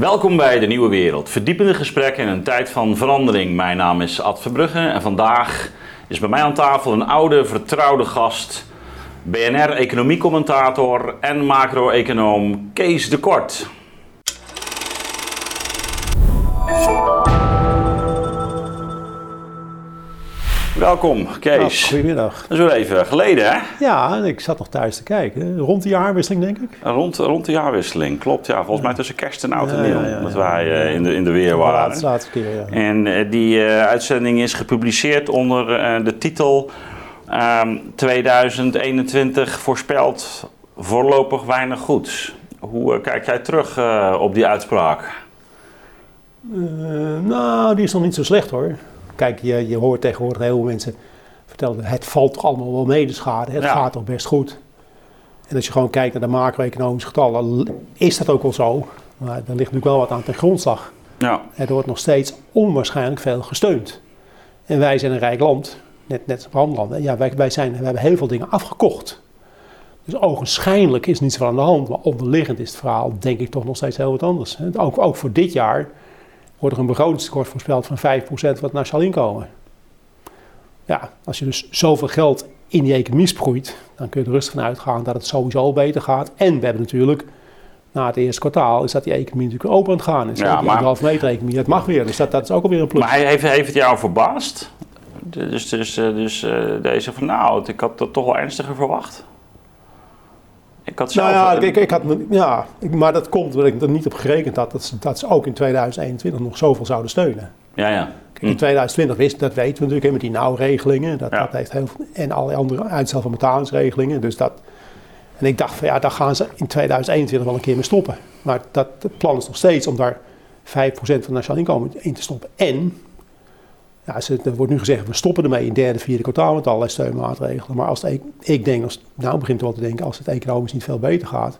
Welkom bij de Nieuwe Wereld. Verdiepende gesprekken in een tijd van verandering. Mijn naam is Ad Verbrugge en vandaag is bij mij aan tafel een oude, vertrouwde gast. BNR-economiecommentator en macro-econoom Kees de Kort. Welkom, Kees. Nou, goedemiddag. Dat is wel even geleden, hè? Ja, en ik zat nog thuis te kijken. Rond de jaarwisseling, denk ik. Rond, rond de jaarwisseling, klopt. Ja, volgens mij tussen kerst en oud en nieuw. ja, ja, dat wij eh, in, de, in de weer waren. laatste, laatste keer, ja. En eh, die eh, uitzending is gepubliceerd onder de titel ehm, 2021 voorspelt voorlopig weinig goeds. Hoe kijk jij terug op die uitspraak? Nou, die is nog niet zo slecht hoor. Kijk, je, je hoort tegenwoordig heel veel mensen vertellen, het valt toch allemaal wel mee de schade. Het Ja. gaat toch best goed. En als je gewoon kijkt naar de macro-economische getallen, is dat ook wel zo. Maar er ligt natuurlijk wel wat aan ten grondslag. Ja, Er wordt nog steeds onwaarschijnlijk veel gesteund. En wij zijn een rijk land, net, net als andere landen. Ja, wij, wij, zijn, wij hebben heel veel dingen afgekocht. Dus ogenschijnlijk is niets van aan de hand. Maar onderliggend is het verhaal, denk ik, toch nog steeds heel wat anders. Ook, ook voor dit jaar wordt er een begrotingstekort voorspeld van 5% van het nationaal inkomen. Ja, als je dus zoveel geld in die economie sproeit, dan kun je er rustig van uitgaan dat het sowieso beter gaat. En we hebben natuurlijk, na het eerste kwartaal, is dat die economie natuurlijk open aan het gaan is. Ja, die maar- anderhalf meter economie, dat mag weer. Dus dat, dat is ook alweer een plus. maar heeft, heeft het jou verbaasd? Dus, dus, eh, dus eh, deze van nou, ik had dat toch wel ernstiger verwacht. Ik had zelf... Nou ja, ik, ik had, ja ik, maar dat komt omdat ik er niet op gerekend had dat ze, dat ze ook in 2021 nog zoveel zouden steunen. ja, ja. In 2020 wist, dat weten we natuurlijk, hè, met die nauwregelingen. Dat, Ja. dat heeft heel veel, en allerlei andere uitstel van betalingsregelingen. Dus dat, en ik dacht van ja, daar gaan ze in 2021 wel een keer mee stoppen. Maar dat, het plan is nog steeds om daar 5% van het nationaal inkomen in te stoppen. En, ja, er wordt nu gezegd, we stoppen ermee in derde, vierde kwartaal met allerlei steunmaatregelen. Maar als het, e- ik denk, als, nou begint wel te denken, als het economisch niet veel beter gaat,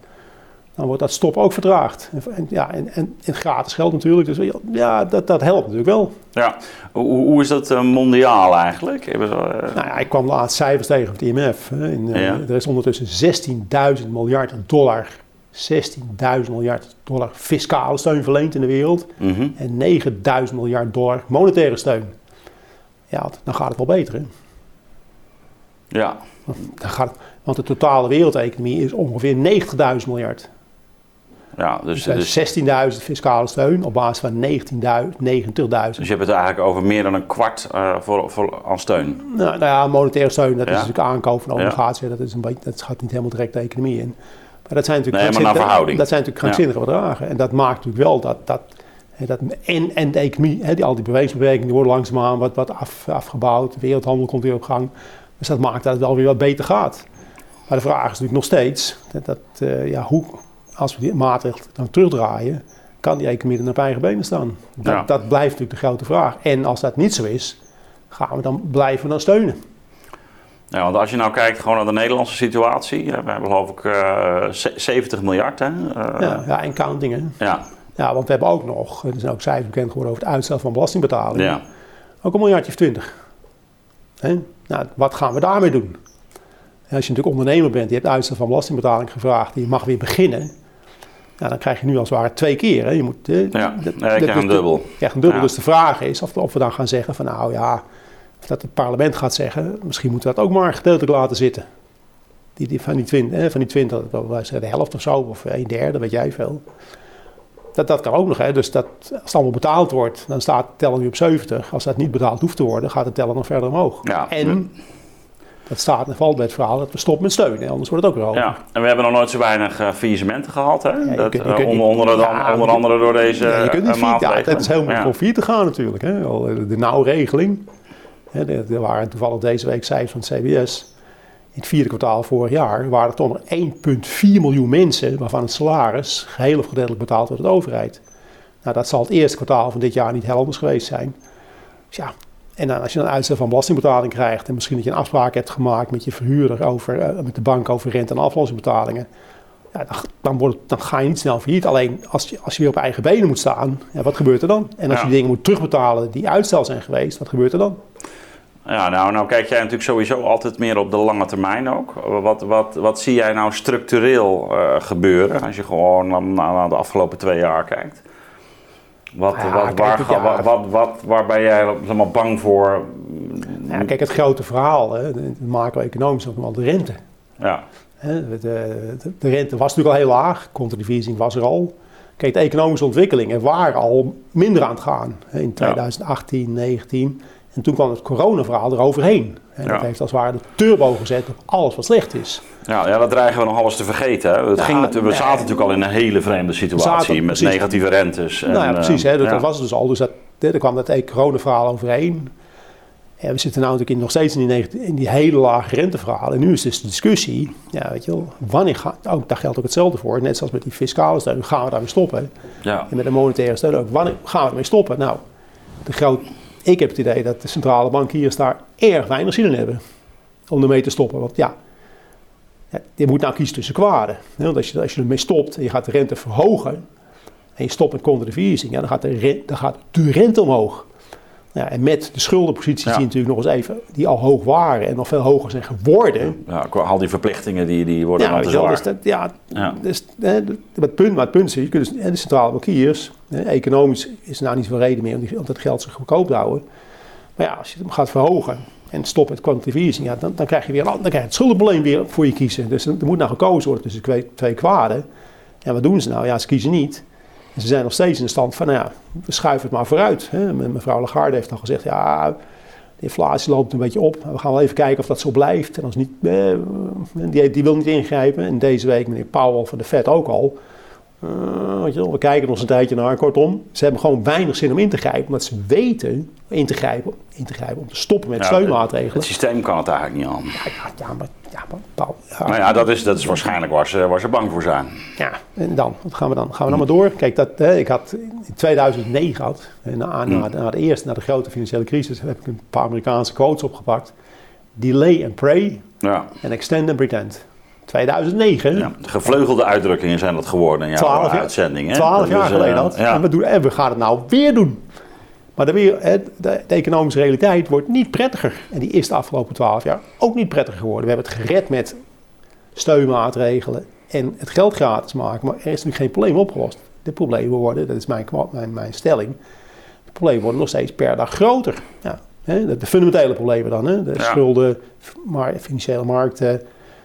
dan wordt dat stop ook vertraagd. En, ja, en, en, en gratis geld natuurlijk. Dus ja, dat, dat helpt natuurlijk wel. ja. Hoe, hoe is dat eh, mondiaal eigenlijk? Hebben ze, eh, Nou ja, ik kwam laatst cijfers tegen op het IMF. En, eh, Ja. Er is ondertussen 16.000 miljard dollar, 16.000 miljard dollar fiscale steun verleend in de wereld. mhm. En 9.000 miljard dollar monetaire steun. Ja, dan gaat het wel beter. Hè? Ja, Dan gaat want de totale wereldeconomie is ongeveer 90.000 miljard. ja dus, Dus, dus, 16.000 fiscale steun op basis van 19.000, 90.000. dus je hebt het eigenlijk over meer dan een kwart eh, voor, voor, aan steun. Nou, nou ja, monetaire steun, dat Ja. is natuurlijk aankoop van Ja. obligaties. Dat, is een beetje, dat gaat niet helemaal direct de economie in. Maar dat zijn natuurlijk, Nee, maar dat zijn natuurlijk krankzinnige bedragen. En dat maakt natuurlijk wel dat... dat, dat en, en de economie, hè, die, al die worden langzaamaan wat, wat af, afgebouwd. De wereldhandel komt weer op gang. Dus dat maakt dat het wel weer wat beter gaat. Maar de vraag is natuurlijk nog steeds... Dat, dat, eh, ja, hoe, als we die maatregelen dan terugdraaien... kan die economie er op eigen benen staan? Dat, Ja. dat blijft natuurlijk de grote vraag. En als dat niet zo is, gaan we dan blijven dan steunen. Ja, want als je nou kijkt gewoon naar de Nederlandse situatie. eh, We hebben geloof ik eh, ze- 70 miljard hè. Eh, Ja, ja, en counting. Hè? ja, Ja, want we hebben ook nog, er zijn ook cijfers bekend geworden over het uitstel van belastingbetalingen. ja. Ook een miljardje of twintig. Hè? Nou, wat gaan we daarmee doen? En als je natuurlijk ondernemer bent, je hebt uitstel van belastingbetaling gevraagd, je mag weer beginnen. Ja, dan krijg je nu als het ware twee keer. Hè? Je moet, eh, Ja, dat- dat krijg een dubbel. Je krijgt een dubbel. Ja. Dus de vraag is of, of we dan gaan zeggen van nou ja, of dat het parlement gaat zeggen, misschien moeten we dat ook maar gedeeltelijk laten zitten. Die, die, van die 20, hè, van die 20 dat was de helft of zo, of een derde, weet jij veel. Dat, dat kan ook nog, hè. Dus dat, als het allemaal betaald wordt, dan staat de teller nu op 70. Als dat niet betaald hoeft te worden, gaat de teller nog verder omhoog. Ja. En dat staat en valt bij het verhaal dat we stoppen met steun, hè, anders wordt het ook weer hoger. Ja, en we hebben nog nooit zo weinig faillissementen gehad. Hè? dat, kunt- eh, onder, ja, dan- onder andere door deze Ja, je kunt niet eh, failliet. Ja, maatregelen. het is heel moeilijk Ja. om failliet te gaan natuurlijk. Hè. De nauwregeling. Hè, er waren toevallig deze week cijfers van het CBS. In het vierde kwartaal vorig jaar waren er toch nog 1,4 miljoen mensen... waarvan het salaris geheel of gedeeltelijk betaald wordt door de overheid. Nou, dat zal het eerste kwartaal van dit jaar niet heel anders geweest zijn. Dus ja, en dan, als je dan uitstel van belastingbetaling krijgt... en misschien dat je een afspraak hebt gemaakt met je verhuurder... Over, eh, met de bank over rente- en aflossingsbetalingen... Ja, dan, dan, wordt het- dan ga je niet snel failliet. Alleen als je, als je weer op eigen benen moet staan, ja, wat gebeurt er dan? En als Ja. je dingen moet terugbetalen die uitstel zijn geweest, wat gebeurt er dan? Ja, nou, nou kijk jij natuurlijk sowieso altijd meer op de lange termijn ook. Wat, wat, wat zie jij nou structureel eh, gebeuren als je gewoon naar, naar de afgelopen twee jaar kijkt? Wat, Ja, wat, waar, ja. wat, wat, wat- waar ben jij zeg maar, bang voor? Ja, kijk, het grote verhaal, hè, macro-economisch wel de rente. Ja, Hè, De, de, de rente was natuurlijk al heel laag, controlevering was er al. Kijk, de economische ontwikkelingen waren al minder aan het gaan in 2018, 19. En toen kwam het coronaverhaal eroverheen. En dat heeft als het ware de turbo gezet op alles wat slecht is. ja, ja, dat dreigen we nog alles te vergeten. Hè. Het Ja, ging, natuurlijk- we zaten natuurlijk al in een hele vreemde situatie zaten- met precies. negatieve rentes. En, nou ja, precies, eh, hè, dat, was het dus al. Dus dat, daar kwam dat coronaverhaal overheen. En we zitten nu natuurlijk in, nog steeds in die, in die hele lage renteverhalen. En nu is dus de discussie, ja, weet je wel, wanneer gaat, ook, daar geldt ook hetzelfde voor. Net zoals met die fiscale steun, gaan we daarmee stoppen? Ja. En met de monetaire steun ook. Wanneer gaan we ermee stoppen? Nou, de groot, ik heb het idee dat de centrale bankiers daar erg weinig zin in hebben om ermee te stoppen. Want ja, je moet nou kiezen tussen kwaden. Want als je, als je ermee stopt en je gaat de rente verhogen en je stopt met quantitative dan, gaat de rente, dan gaat de rente omhoog. Ja, en met de schuldenposities Ja. die natuurlijk nog eens even, die al hoog waren en nog veel hoger zijn geworden. Ja, al die verplichtingen die, die worden Ja, dan te zwaar. dus dat, ja, Ja. dus, hè, de- het punt, maar het punt is, je kunt dus, de centrale bankiers, hè, economisch is er nou niet zoveel reden meer om, die, om dat geld zich goedkoop te houden. Maar ja, als je hem gaat verhogen en stopt met quantitative easing, ja, dan, dan krijg je weer dan krijg je het schuldenprobleem weer voor je kiezen. Dus er, er moet nou gekozen worden tussen twee, twee kwaden. En wat doen ze nou? Ja, ze kiezen niet. En ze zijn nog steeds in de stand van, nou ja, we schuiven het maar vooruit. Hè. Me- Mevrouw Lagarde heeft al gezegd, ja, de inflatie loopt een beetje op. We gaan wel even kijken of dat zo blijft. En als niet, eh, die, die wil niet ingrijpen. En deze week meneer Powell van de Fed ook al. Eh, we kijken nog eens een tijdje naar. Kortom, ze hebben gewoon weinig zin om in te grijpen. Omdat ze weten in te grijpen, in te grijpen om te stoppen met Ja, steunmaatregelen. Het systeem kan het eigenlijk niet aan. Ja, ja, ja, maar, ja, Powell- ja, Nou ja, dat is, dat is waarschijnlijk waar ze, waar ze bang voor zijn. ja, en dan, wat gaan we dan? Gaan we dan maar door? Kijk, dat, hè, ik had in 2009 gehad, hè, na, na, na de eerste, na de grote financiële crisis, heb ik een paar Amerikaanse quotes opgepakt. Delay and pray Ja. en extend and pretend. 2009, Ja, gevleugelde uitdrukkingen zijn dat geworden in jouw 12 jaar, uitzending. hè? 12 Dat jaar is, eh, geleden dat. En, we doen, en we gaan het nou weer doen. Maar de, de, de economische realiteit wordt niet prettiger. En die is de afgelopen 12 jaar ook niet prettiger geworden. We hebben het gered met steunmaatregelen en het geld gratis maken. Maar er is natuurlijk geen probleem opgelost. De problemen worden, dat is mijn, mijn, mijn stelling, de problemen worden nog steeds per dag groter. Ja, hè, de, de fundamentele problemen dan. Hè, de Ja. schulden, maar, financiële markten,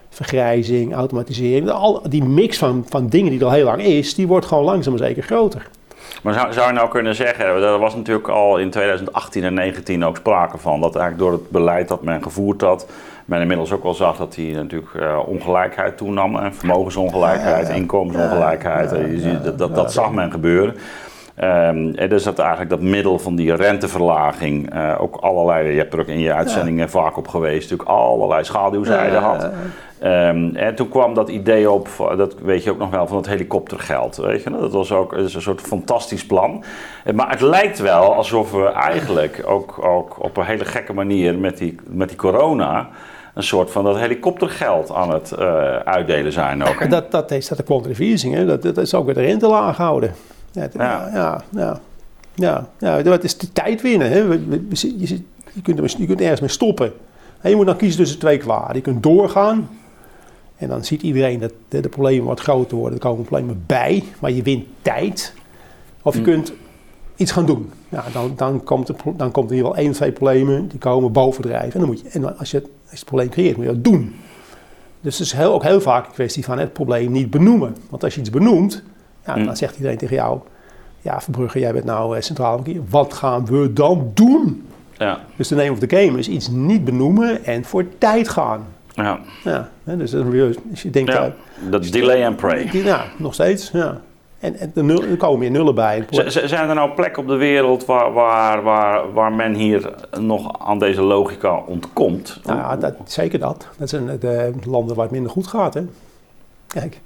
vergrijzing, automatisering. Al die mix van, van dingen die er al heel lang is, die wordt gewoon langzaam maar zeker groter. Maar zou, zou je nou kunnen zeggen, er was natuurlijk al in 2018 en 2019 ook sprake van, dat eigenlijk door het beleid dat men gevoerd had, men inmiddels ook wel zag dat die natuurlijk eh, ongelijkheid toenam, en vermogensongelijkheid, inkomensongelijkheid, dat, dat zag men gebeuren. Ehm, en dus dat eigenlijk dat middel van die renteverlaging eh, ook allerlei, je hebt er ook in je uitzendingen vaak op geweest, natuurlijk allerlei schaduwzijden had. Ehm, en toen kwam dat idee op, dat weet je ook nog wel, van het helikoptergeld. Weet je? Dat was ook dat is een soort fantastisch plan. Eh, Maar het lijkt wel alsof we eigenlijk ook, ook op een hele gekke manier met die, met die corona een soort van dat helikoptergeld aan het eh, uitdelen zijn ook. En dat, dat is dat de quantitative easing, hè? Dat, dat is ook weer de rente laag houden. Ja, Ja. ja, ja, ja. Het is de tijd winnen. Hè? Je, kunt er, je kunt ergens mee stoppen. En je moet dan kiezen tussen twee kwaden. Je kunt doorgaan. En dan ziet iedereen dat de, problemen wat groter worden. Er komen problemen bij, maar je wint tijd. Of je Hm. kunt iets gaan doen. Ja, dan, dan, komt er, dan komt er in ieder geval één of twee problemen die komen bovendrijven. En, dan moet je, en als, je, als je het probleem creëert, moet je dat doen. Dus het is heel, ook heel vaak een kwestie van het probleem niet benoemen. Want als je iets benoemt, ja, Hm. dan zegt iedereen tegen jou... Ja, Verbrugge, jij bent nou eh, centraal bankier. Wat gaan we dan doen? Ja, Dus de name of the game is iets niet benoemen en voor tijd gaan. ja. Ja, hè, dus, dat is- als je denkt... ja. eh, dat delay and pray. ja, nog steeds. Ja. En, en er, nul- er komen meer nullen bij. Zijn er nou plekken op de wereld waar, waar, waar, waar men hier nog aan deze logica ontkomt? Nou ja, dat, zeker dat. Dat zijn de landen waar het minder goed gaat. Hè. Kijk,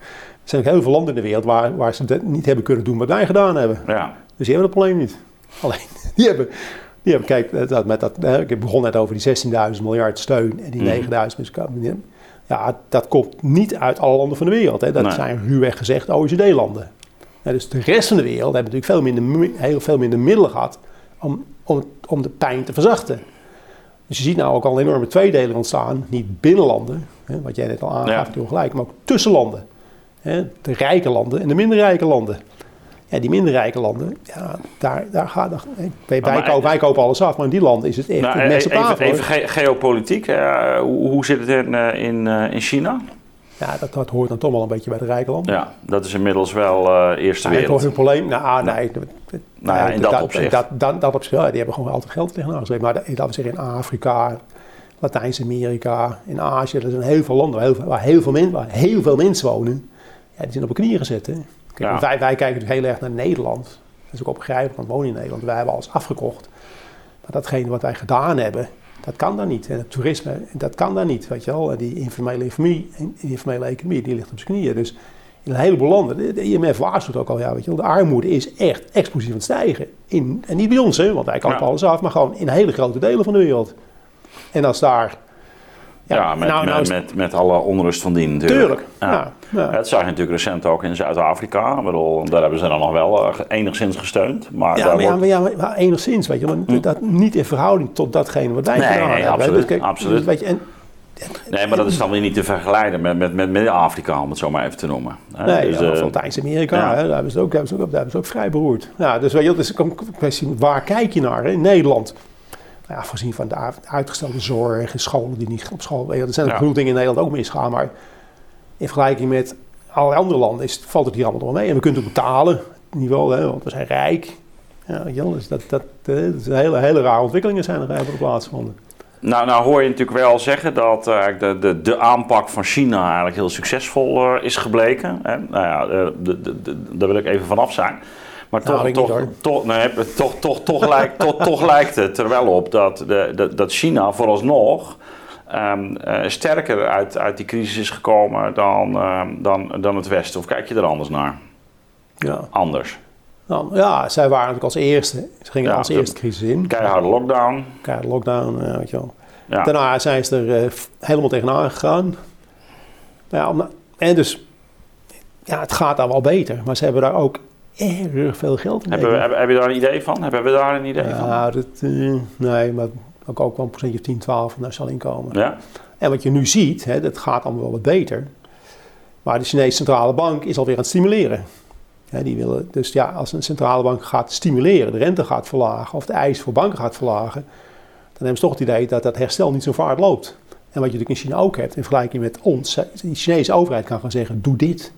zijn ook heel veel landen in de wereld waar, waar ze dat niet hebben kunnen doen wat wij gedaan hebben. Ja, Dus die hebben dat probleem niet. Alleen, die hebben, die hebben kijk, dat, met dat, ik begon net over die 16.000 miljard steun en die Mhm. 9.000 miskramen. Ja, dat komt niet uit alle landen van de wereld. Hè. Dat Nee. zijn ruwweg gezegd OECD-landen. Ja, dus de rest van de wereld hebben natuurlijk veel minder, mi- heel veel minder middelen gehad om, om, om de pijn te verzachten. Dus je ziet nou ook al een enorme tweedeling ontstaan, niet binnen landen, hè, wat jij net al aangaf, Ja. gelijk, maar ook tussen landen. Hè, de rijke landen en de minder rijke landen. Ja, die minder rijke landen, ja, daar, daar gaat... Daar, wij, Maar- kopen, wij kopen alles af, maar in die landen is het echt Nou, een mes op even tafel. even ge- geopolitiek. hoe, hoe zit het in, eh, in, eh, in China? Ja, dat, dat hoort dan toch wel een beetje bij de rijke landen. Ja, dat is inmiddels wel eh eerste hoor wereld. hun probleem. Nou, nee. dat- dat- Nou ja, in dat opzicht. Dat, dat, dat opzicht, ja, die hebben gewoon altijd geld tegenaan gezet. Maar dat- laten we zeggen in Afrika, Latijns-Amerika, in Azië, er zijn heel veel landen waar heel, veel- waar heel, veel, men, waar heel veel mensen wonen. Ja, die zijn op hun knieën gezet. Hè. Kijk, Ja. wij, wij kijken natuurlijk heel erg naar Nederland. Dat is ook opbegrijpelijk, want we wonen in Nederland. Wij hebben alles afgekocht. Maar datgene wat wij gedaan hebben, dat kan daar niet. En het toerisme, dat kan daar niet. Weet je wel. En Die informele economie, die informele economie, die ligt op zijn knieën. Dus in een heleboel landen, de, IMF waarschuwt ook al, ja, weet je wel, de armoede is echt explosief aan het stijgen. In, en niet bij ons, hè, want wij kopen Ja. alles af, maar gewoon in hele grote delen van de wereld. En als daar... Ja, met, nou, nou met, met, met alle onrust van dien natuurlijk. Tuurlijk. Ja. Ja. Ja. Dat zag je natuurlijk recent ook in Zuid-Afrika. Daar hebben ze dan nog wel eh, enigszins gesteund. Maar Ja, daar maar, ja, wordt- maar, ja, maar- maar enigszins, weet je, maar dat niet in verhouding tot datgene wat wij Nee, gedaan nee, hebben. absoluut, Dus kijk, absoluut. Weet je, en, Nee, maar dat is dan weer niet te vergelijken met, met, met Midden-Afrika, om het zo maar even te noemen. Hè, Nee, dus, ja, of Latijns-Amerika, ja. daar hebben ze ook, daar hebben ze ook, daar hebben ze ook vrij beroerd. Ja, dus weet je, is een kwestie, waar kijk je naar hè? in Nederland? Nou ja, voorzien van de uitgestelde zorg, scholen die niet op school... Er zijn Ja. genoeg dingen in Nederland ook misgaan, maar in vergelijking met alle andere landen is, valt het hier allemaal wel mee. En we kunnen het ook betalen, niet wel, hè, want we zijn rijk. Ja, dus dat, dat, eh, dat hele, hele rare ontwikkelingen zijn er eigenlijk plaatsgevonden. Nou, nou hoor je natuurlijk wel zeggen dat eh, de, de, de aanpak van China eigenlijk heel succesvol eh, is gebleken. Hè? Nou ja, de, de, de- daar wil ik even vanaf zijn. Maar Nou, toch, toch, toch, nee, toch, toch, toch, lijkt, toch, toch lijkt het er wel op dat, de, dat China vooralsnog ehm, eh, sterker uit, uit die crisis is gekomen dan, ehm, dan, dan het Westen. Of kijk je er anders naar? Ja. Anders. Nou, ja, zij waren natuurlijk als eerste. Ze gingen Ja, als eerste crisis in. Keiharde lockdown. Keiharde lockdown, eh, weet je wel. Ja. Daarna zijn ze er eh, helemaal tegenaan gegaan. Om- en dus, ja, het gaat daar wel beter. Maar ze hebben daar ook erg veel geld in. Hebben we, hebben, heb je daar een idee van? Hebben we daar een idee van? dat, eh, nee, maar ook, ook wel een procentje of 10, 12 van nationaal inkomen. Ja? En wat je nu ziet, hè, dat gaat allemaal wel wat beter. Maar de Chinese centrale bank is alweer aan het stimuleren. Hè, die willen, dus ja, als een centrale bank gaat stimuleren, de rente gaat verlagen of de eisen voor banken gaat verlagen, dan hebben ze toch het idee dat dat herstel niet zo vaart loopt. En wat je natuurlijk in China ook hebt, in vergelijking met ons, die Chinese overheid kan gaan zeggen, doe dit.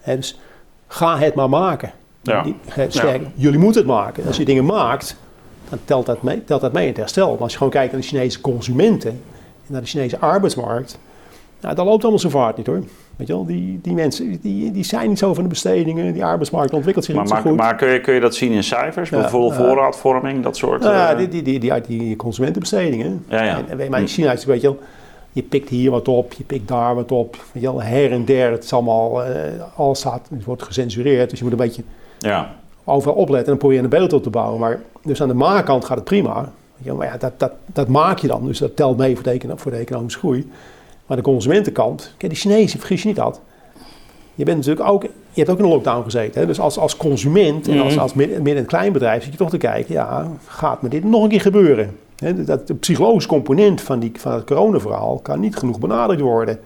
Hè, dus ga het maar maken. Ja. Die- sterker, Jullie moeten het maken. Als je dingen maakt, dan telt dat mee, telt dat mee in het herstel. Maar als je gewoon kijkt naar de Chinese consumenten en naar de Chinese arbeidsmarkt, nou, dat loopt allemaal zo vaart niet hoor. Weet je wel, die, die mensen die, die zijn niet zo van de bestedingen, die arbeidsmarkt ontwikkelt zich Maar, niet zo maar, goed. maar kun, je, kun je dat zien in cijfers? Ja, Bijvoorbeeld ja. voorraadvorming, dat soort... nou ja, eh, die, die, die, die, die consumentenbestedingen. Ja, ja. En, maar in China is het, weet je wel, je pikt hier wat op, je pikt daar wat op. Weet je wel, her en der, het is allemaal, eh, alles staat, het wordt gecensureerd. Dus je moet een beetje ja. overal opletten en dan probeer je een beeld op te bouwen. Maar dus aan de maakkant gaat het prima. Maar ja, dat, dat, dat maak je dan, dus dat telt mee voor de, econo- voor de economische groei. Maar de consumentenkant, kijk, die Chinezen, vergis je niet dat. Je bent natuurlijk ook, je hebt ook in een lockdown gezeten. Hè? Dus als, als consument en als, Mhm. als midden, midden- en kleinbedrijf zit je toch te kijken, ja, gaat me dit nog een keer gebeuren? Hè, dat, de psychologische component van, die, van het coronaverhaal kan niet genoeg benadrukt worden.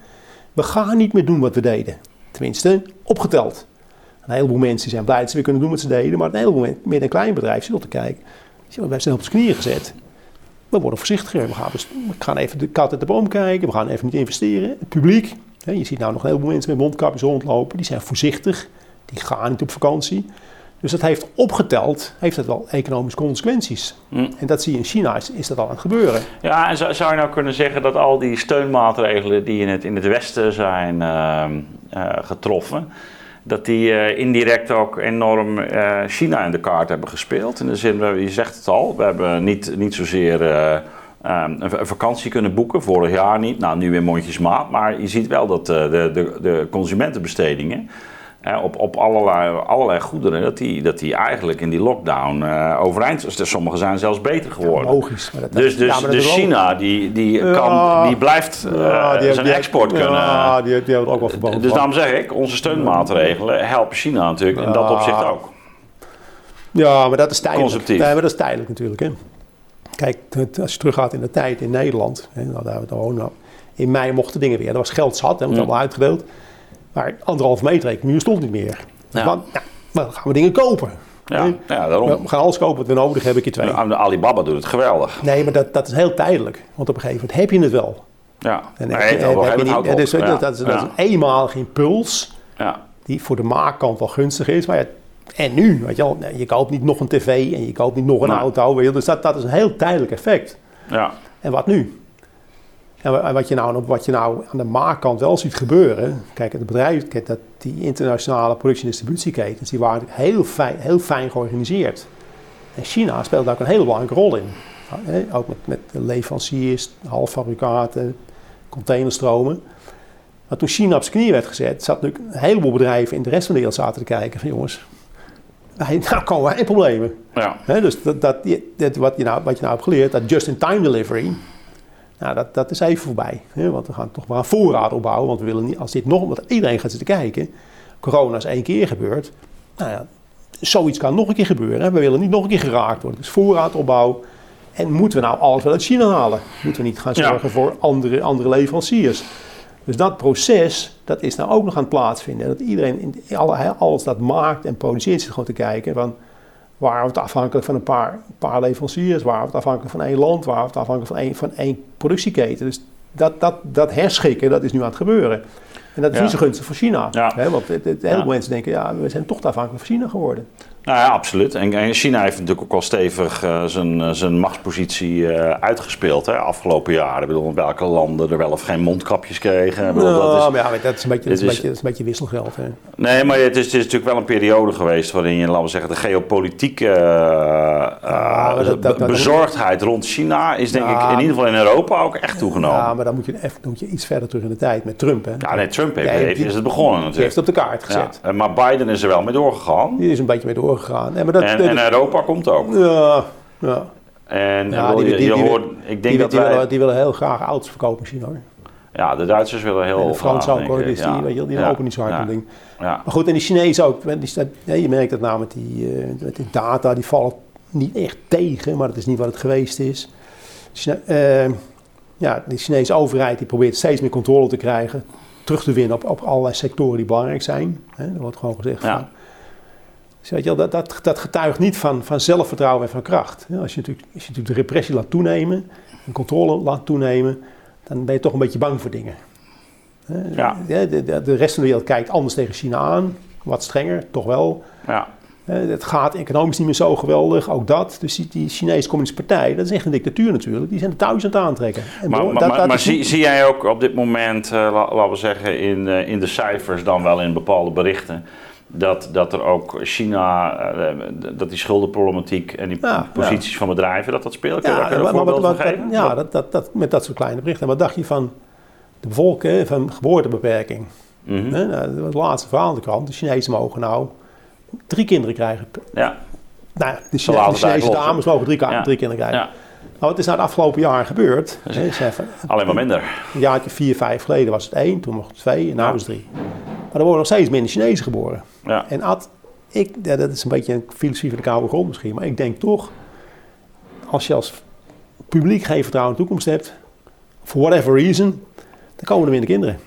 We gaan niet meer doen wat we deden. Tenminste, opgeteld. Een heleboel mensen zijn blij dat ze weer kunnen doen wat ze deden, maar een heleboel men- midden- en kleinbedrijf zit op te kijken. Wij zijn op de knieën gezet. We worden voorzichtiger. We gaan, dus- we gaan even de kat uit de boom kijken. We gaan even niet investeren. Het publiek. Hè, je ziet nou nog een heleboel mensen met mondkapjes rondlopen. Die zijn voorzichtig. Die gaan niet op vakantie. Dus dat heeft opgeteld, heeft dat wel economische consequenties. Hm. En dat zie je in China, is, is dat al aan het gebeuren. Ja, en zou, zou je nou kunnen zeggen dat al die steunmaatregelen die in het, in het Westen zijn ehm, eh, getroffen, dat die eh, indirect ook enorm eh, China in de kaart hebben gespeeld? In de zin, je zegt het al, we hebben niet, niet zozeer eh, ehm, een, vakantie kunnen boeken, vorig jaar niet, nou nu weer mondjesmaat, maar je ziet wel dat de, de, de consumentenbestedingen eh, op, op allerlei, allerlei goederen, dat die, dat die eigenlijk in die lockdown eh overeind, dus sommige zijn zelfs beter geworden. Logisch. Maar dat, Dus, dus, ja, maar dat dus is China die, die, Ja. kan, die blijft eh, Ja, die- zijn die- export ja, kunnen. die, die hebben ook wel verboden. dus daarom zeg ik, onze steunmaatregelen helpen China natuurlijk in dat opzicht ook. Ja, maar dat is tijdelijk. Conceptief. Nee, maar dat is tijdelijk natuurlijk. Hè. Kijk, als je teruggaat in de tijd in Nederland, hè, nou, daar, wonen we. in mei mochten dingen weer. Er was geld zat, hè, dat was allemaal uitgedeeld. Maar anderhalf meter economie stond niet meer. Ja. Want, nou, Maar dan gaan we dingen kopen. Ja, Nee? ja daarom. We gaan alles kopen wat we nodig hebben, keer twee. De Alibaba doet het geweldig. Nee, maar dat, dat is heel tijdelijk. Want op een gegeven moment heb je het wel. Ja. En heb je- heb niet- dus dat, dat is, dat is Ja. een eenmalige impuls Ja. die voor de maakkant wel gunstig is. Maar ja, en nu, weet je wel, je koopt niet nog een tv en je koopt niet nog een Nee. auto. Weet je, dus dat, dat is een heel tijdelijk effect. Ja. En wat nu? En wa- en wat je nou, wat je nou aan de maakkant wel ziet gebeuren. Kijk, het bedrijf, kijk, dat, die internationale productie- en distributieketens, die waren heel fijn, heel fijn georganiseerd. En China speelt daar ook een hele belangrijke rol in. Hè, Ook met, met leveranciers, halffabrikaten, containerstromen. Maar toen China op zijn knie werd gezet, zat natuurlijk een heleboel bedrijven in de rest van de wereld zaten te kijken van jongens, wij, nou komen wij in problemen. Ja. Dus dat, dat, dat, wat, je nou, wat je nou hebt geleerd, dat just-in-time delivery, nou, dat, dat is even voorbij. Hè, want we gaan toch maar een voorraad opbouwen. Want we willen niet, als dit nog, want iedereen gaat zitten kijken. Corona is één keer gebeurd. Nou ja, zoiets kan nog een keer gebeuren. Hè. We willen niet nog een keer geraakt worden. Dus voorraadopbouw. En moeten we nou alles wel uit China halen? Moeten we niet gaan Ja. zorgen voor andere, andere leveranciers? Dus dat proces, dat is nou ook nog aan het plaatsvinden. Dat iedereen, in alle, alles dat maakt en produceert, zit gewoon te kijken van... Waren we het afhankelijk van een paar, een paar leveranciers? Waren we het afhankelijk van één land? Waren we het afhankelijk van één, van één productieketen? Dus dat, dat, dat herschikken, dat is nu aan het gebeuren. En dat is Ja. niet zo gunstig voor China. Ja. Hè? Want het, het, heel veel mensen denken, ja, we zijn toch afhankelijk van China geworden. Nou ja, absoluut. En, China heeft natuurlijk ook wel stevig eh, zijn, eh, zijn machtspositie eh, uitgespeeld hè, afgelopen jaren. Ik bedoel, welke landen er wel of geen mondkapjes kregen. Ik bedoel, dat is, maar ja, dat is een beetje, dat is dit een is- beetje, dat is een beetje wisselgeld. Hè? nee, maar het is, het is natuurlijk wel een periode geweest waarin je, laten we zeggen, de geopolitieke dat- dat- dat- bezorgdheid rond China is denk Ja. ik in ieder geval in Europa ook echt toegenomen. Ja, Ja, maar dan moet je, even, dan moet je iets verder terug in de tijd met Trump. Hè? nee, Trump heeft, Ja, is het begonnen Die heeft natuurlijk. het op de kaart gezet. Ja, maar Biden is er wel mee doorgegaan. Die is een beetje mee doorgegaan. En, maar dat, En, dat- en Europa komt ook. ja, ja. En Ja, die- je, die- je die- hoort, ik denk dat wij... willen, die willen heel graag auto's verkopen China. Hoor. Ja, de Duitsers willen heel En de Fransen ook hoor. Dus die, weet je, die Ja. lopen niet zo hard Ja. ding. Ja. Maar goed, en die Chinezen ook. Die je merkt dat nou met die, eh, met die data. Die vallen niet echt tegen. Maar dat is niet wat het geweest is. China, eh, ja, de Chinese overheid die probeert steeds meer controle te krijgen. Terug te winnen op, op allerlei sectoren die belangrijk zijn. Hè, er wordt gewoon gezegd van... Dus weet je wel, dat, dat, dat getuigt niet van, van zelfvertrouwen en van kracht. Als je, natuurlijk, als je natuurlijk de repressie laat toenemen, en controle laat toenemen, dan ben je toch een beetje bang voor dingen. Ja. De, de, de rest van de wereld kijkt anders tegen China aan, wat strenger, toch wel. Ja. Het gaat economisch niet meer zo geweldig, ook dat. Dus die, die Chinese Communistische Partij, dat is echt een dictatuur natuurlijk. Die zijn thuis aan het aantrekken. En Maar, door- maar, dat- maar, dat maar is zie, niet- zie jij ook op dit moment, eh, la- laten we zeggen, in, eh, in de cijfers dan wel in bepaalde berichten, dat, dat er ook China, eh, dat die schuldenproblematiek en die Ja, posities van bedrijven, dat dat speelt? Daar je maar- maar wat- wat- ja dat, dat, dat, met dat soort kleine berichten. En wat dacht je van de bevolking, van geboortebeperking? Nou, was het laatste verhaal in de krant. De Chinezen mogen nou drie kinderen krijgen. Ja, Nou, ja, de, Chine- de Chinese dames mogen drie, Ja. drie kinderen krijgen. Ja, Maar wat is nou de afgelopen jaren gebeurd? Ze hebben- alleen maar minder. Een jaartje vier, vijf geleden was het één, toen nog twee en nu was het drie. Maar er worden nog steeds minder Chinezen geboren. Ja. En Ad, ik, ja, dat is een beetje een filosofie van de koude grond misschien, maar ik denk toch, als je als publiek geen vertrouwen in de toekomst hebt, for whatever reason, dan komen er minder kinderen.